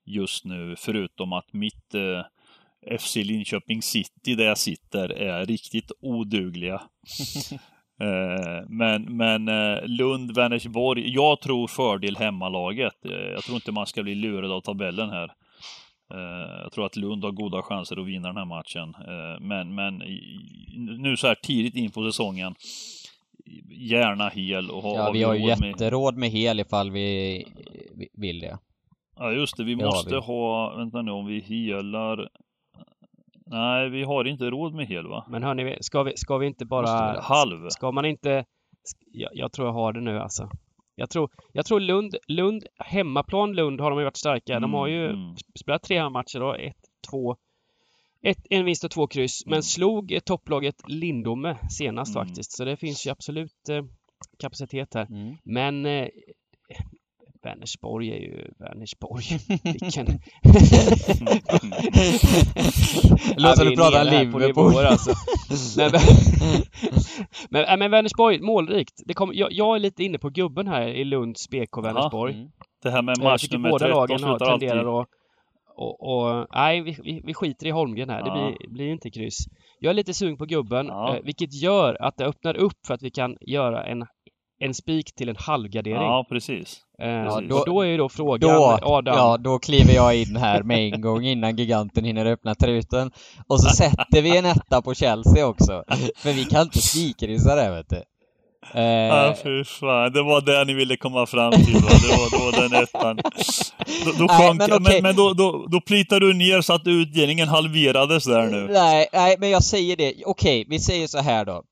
just nu, förutom att mitt eh, FC Linköping City, där jag sitter, är riktigt odugliga. Eh, men men eh, Lund, Vänersborg, jag tror fördel hemmalaget. Eh, jag tror inte man ska bli lurad av tabellen här. Eh, jag tror att Lund har goda chanser att vinna den här matchen. Eh, men men nu så här tidigt in på säsongen, gärna hel och ha Ja, vi har ju råd med- jätteråd med hel ifall vi vi vill det. Ja just det, vi Det måste vi. ha, vänta nu om vi helar Nej, vi har inte råd med hel va? Men hörni, ska vi, ska vi inte bara... halv? Ska man inte... Jag, jag tror jag har det nu alltså. Jag tror, jag tror Lund, Lund, hemmaplan Lund har de ju varit starka. De har ju Mm, mm. spelat tre matcher då. Ett, två, ett, en vinst och två kryss. Men Mm. slog topplaget Lindome senast Mm. faktiskt. Så det finns ju absolut eh, kapacitet här. Mm. Men eh, Vänersborg är ju Vänersborg. Vilken... Ja, vi är prata Liverpool. alltså. Nej, men, men, äh, men Vänersborg, målrikt. Det kom, jag, jag är lite inne på gubben här i Lunds BK Vänersborg. Mm. Det här med match nummer båda 13 lagen har tenderar att och, och, nej, vi, vi, vi skiter i Holmgren här. Det Ja. blir, blir inte kryss. Jag är lite sugen på gubben, Ja. eh, vilket gör att det öppnar upp för att vi kan göra en, en spik till en halvgardering. Ja, precis. Eh, Ja, då, då är ju då frågan, Då, Adam, ja, då kliver jag in här med en gång innan giganten hinner öppna truten. Och så sätter vi en etta på Chelsea också. För vi kan inte spikryssa det vet du. Eh, Ja, fy fan. Det var det ni ville komma fram till va? Det var, var den ettan. Då, då Nej, sjönk, men men, okej. men, då, då, då plitar du ner så att utdelningen halverades där nu. nej, nej, men jag säger det. Okej, vi säger så här då.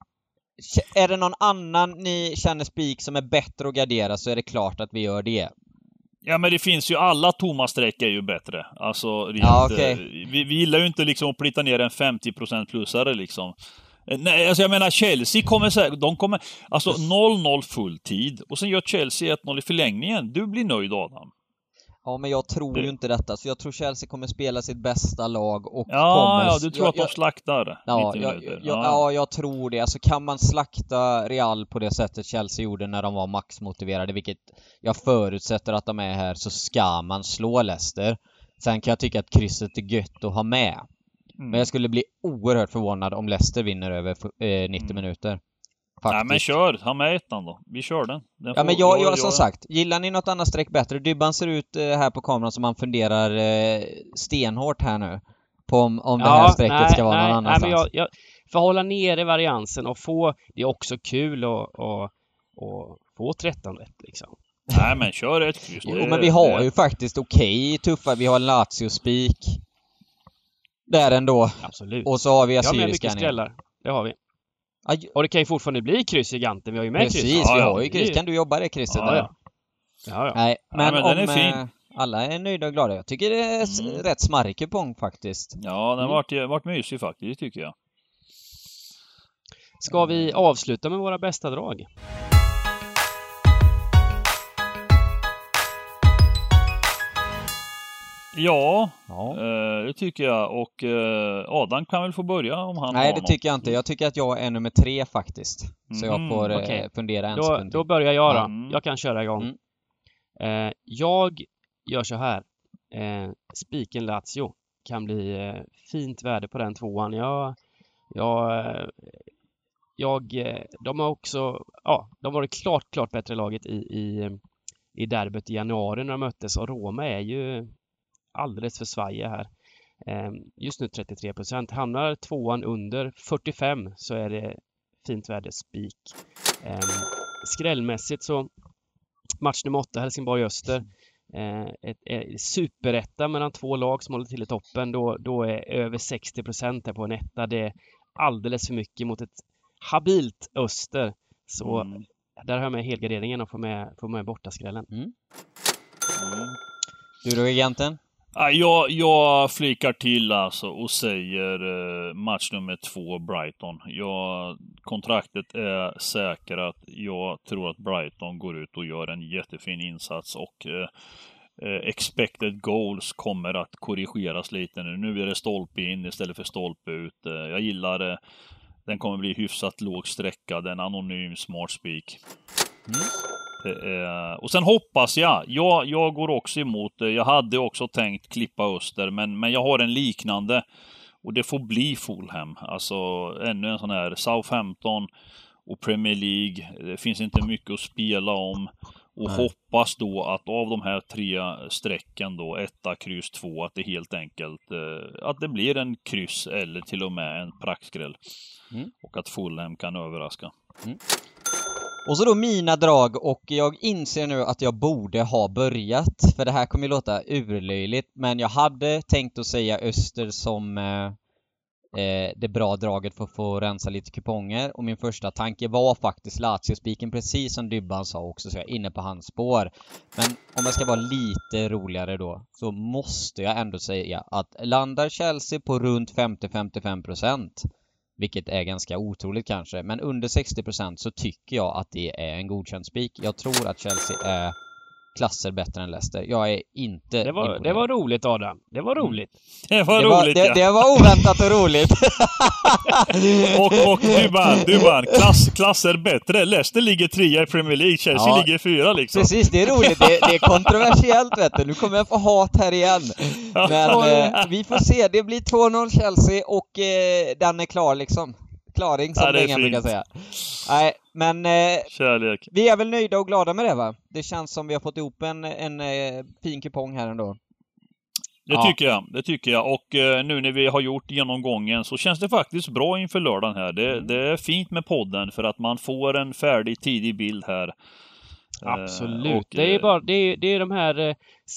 Är det någon annan ni känner spik som är bättre att gardera så är det klart att vi gör det. Ja men det finns ju, alla tomma streck är ju bättre. Alltså rent, Ja, eh, vi, vi gillar ju inte liksom att plita ner en 50% plusare liksom. Eh, Nej, alltså jag menar Chelsea kommer säkert, de kommer, alltså 0-0 fulltid och sen gör Chelsea 1-0 i förlängningen. Du blir nöjd Adam. Ja, men jag tror Det- ju inte detta, så jag tror Chelsea kommer spela sitt bästa lag och Ja, kommer... ja, du tror jag, att de slaktar Ja, 90 jag, jag, ja, jag tror det. Alltså kan man slakta Real på det sättet Chelsea gjorde när de var maxmotiverade, vilket jag förutsätter att de är här, så ska man slå Leicester. Sen kan jag tycka att krysset är gött att ha med. Mm. Men jag skulle bli oerhört förvånad om Leicester vinner över eh, 90 Mm. minuter. Nej Faktiskt. men kör, ha med ettan då. Vi kör den. den Ja får- men jag, jag, som sagt, gillar ni något annat streck bättre? Dybban ser ut eh, här på kameran som han funderar eh, stenhårt här nu. På om, om det här strecket nej, ska vara nej, någon nej, annanstans. men jag, jag, för att hålla nere variansen och få, det är också kul att och, och få 13 rätt liksom. Nej men kör ett kryss. Jo Det- men vi har det- ju faktiskt okej tuffa, vi har Lazio-spik. Där ändå. Absolut. Och så har vi Vi har med mycket skrällar. Det har vi. Aj, Och det kan ju fortfarande bli kryss i Ganten. Vi har ju med kryss. Precis, vi ja. har ju kryss. Kan du jobba det krysset Ja, där? ja. Ja, ja. Nej, men, men om den är fin. eh, alla är nöjda och glada. Jag tycker det är Mm. rätt smarrig kupong faktiskt. Ja, den Mm. vart, vart mysig faktiskt, tycker jag. Ska vi avsluta med våra bästa drag? Ja, Ja. eh, det tycker jag. Och eh, Adam kan väl få börja om han Nej, har det något. tycker jag inte. Jag tycker att jag är nummer tre faktiskt. Så jag Mhm, får eh, fundera en Då, sekund. då börjar jag då. Mm. Jag kan köra igång. Mm. Eh, jag gör så här. Eh, Spiken Lazio kan bli eh, fint värde på den tvåan. Jag, jag, jag, de har också, ja, de var det klart, klart bättre laget i, i, i derbyt i januari när de möttes och Roma är ju alldeles för svajiga här. Eh, just nu 33 procent. Hamnar tvåan under 45 så är det fint värde spik. Eh, skrällmässigt så match nummer 8 Helsingborg-Öster. Eh, ett, ett superetta mellan två lag som håller till i toppen. Då, då är över 60 procent på en etta. Det är alldeles för mycket mot ett habilt Öster. Så Mm. där har jag med helgarderingen och får med, får med bortaskrällen. Mm. Du då, agenten? Jag, jag flikar till alltså och säger eh, match nummer två, Brighton. Jag, kontraktet är säkrat. Jag tror att Brighton går ut och gör en jättefin insats och eh, eh, expected goals kommer att korrigeras lite nu. Nu är det stolpe in istället för stolpe ut. Eh, jag gillar det. den kommer bli hyfsat låg sträcka. Den anonym smart speak. Mm. Är, och sen hoppas jag, jag, jag går också emot det. Jag hade också tänkt klippa Öster, men, men jag har en liknande. Och det får bli Fulham. Alltså ännu en sån här Southampton och Premier League. Det finns inte mycket att spela om. Och Nej. hoppas då att av de här tre strecken då, etta, kryss, två, att det helt enkelt, eh, att det blir en kryss eller till och med en praktskräll. Mm. Och att Fulham kan överraska. Och så då mina drag och jag inser nu att jag borde ha börjat för det här kommer ju låta urlöjligt men jag hade tänkt att säga Öster som eh, eh, det bra draget för att få rensa lite kuponger och min första tanke var faktiskt Lazio-spiken precis som Dybban sa också så jag är inne på hans spår. Men om jag ska vara lite roligare då så måste jag ändå säga att landar Chelsea på runt 50-55% vilket är ganska otroligt kanske, men under 60% så tycker jag att det är en godkänd spik. Jag tror att Chelsea är klasser bättre än Leicester. Jag är inte Det var, det var roligt Adam. Det var roligt. Det var det var, roligt det, ja. det var oväntat och roligt. Och, och du vann, du vann. Klass, klasser bättre. Leicester ligger trea i Premier League, Chelsea Ja. ligger fyra liksom. Precis, det är roligt. Det, det är kontroversiellt vet du. Nu kommer jag få hat här igen. Men eh, vi får se. Det blir 2-0 Chelsea och eh, den är klar liksom. Klaring som det Bengan brukar säga. Nej, men eh, Kärlek. vi är väl nöjda och glada med det va? Det känns som vi har fått ihop en, en eh, fin kupong här ändå. Det Ja. tycker jag. Det tycker jag. Och eh, nu när vi har gjort genomgången så känns det faktiskt bra inför lördagen här. Det, Mm. det är fint med podden för att man får en färdig, tidig bild här. Eh, Absolut. och, det är bara, det är, det är de här eh,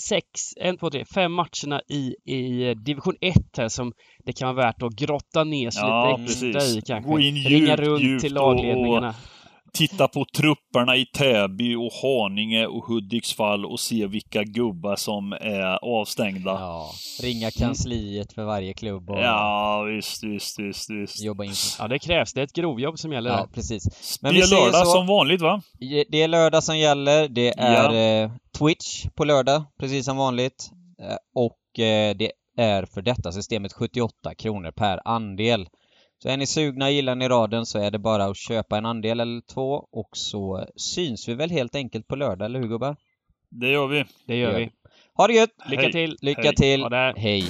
sex, en, två, tre, fem matcherna i, i eh, division 1 här som det kan vara värt att grotta ner sig Ja, lite extra precis. i kanske. Gå in Ringa djupt, runt djupt till och- lagledningarna. Titta på trupperna i Täby och Haninge och Hudiksvall och se vilka gubbar som är avstängda. Ja, ringa kansliet för varje klubb och Ja, visst, visst, visst, visst. jobba in. Ja, det krävs. Det är ett grovjobb som gäller Ja, precis. Det Men vi är lördag så. som vanligt va? Det är lördag som gäller. Det är Ja. eh, Twitch på lördag, precis som vanligt. Eh, och eh, det är för detta systemet 78 kronor per andel. Så är ni sugna, gillar ni raden så är det bara att köpa en andel eller två och så syns vi väl helt enkelt på lördag, eller hur gubbar? Det gör vi. Det gör gör vi. Ha det gött! Lycka Hej. till! Lycka Hej. till! Ha det. Hej!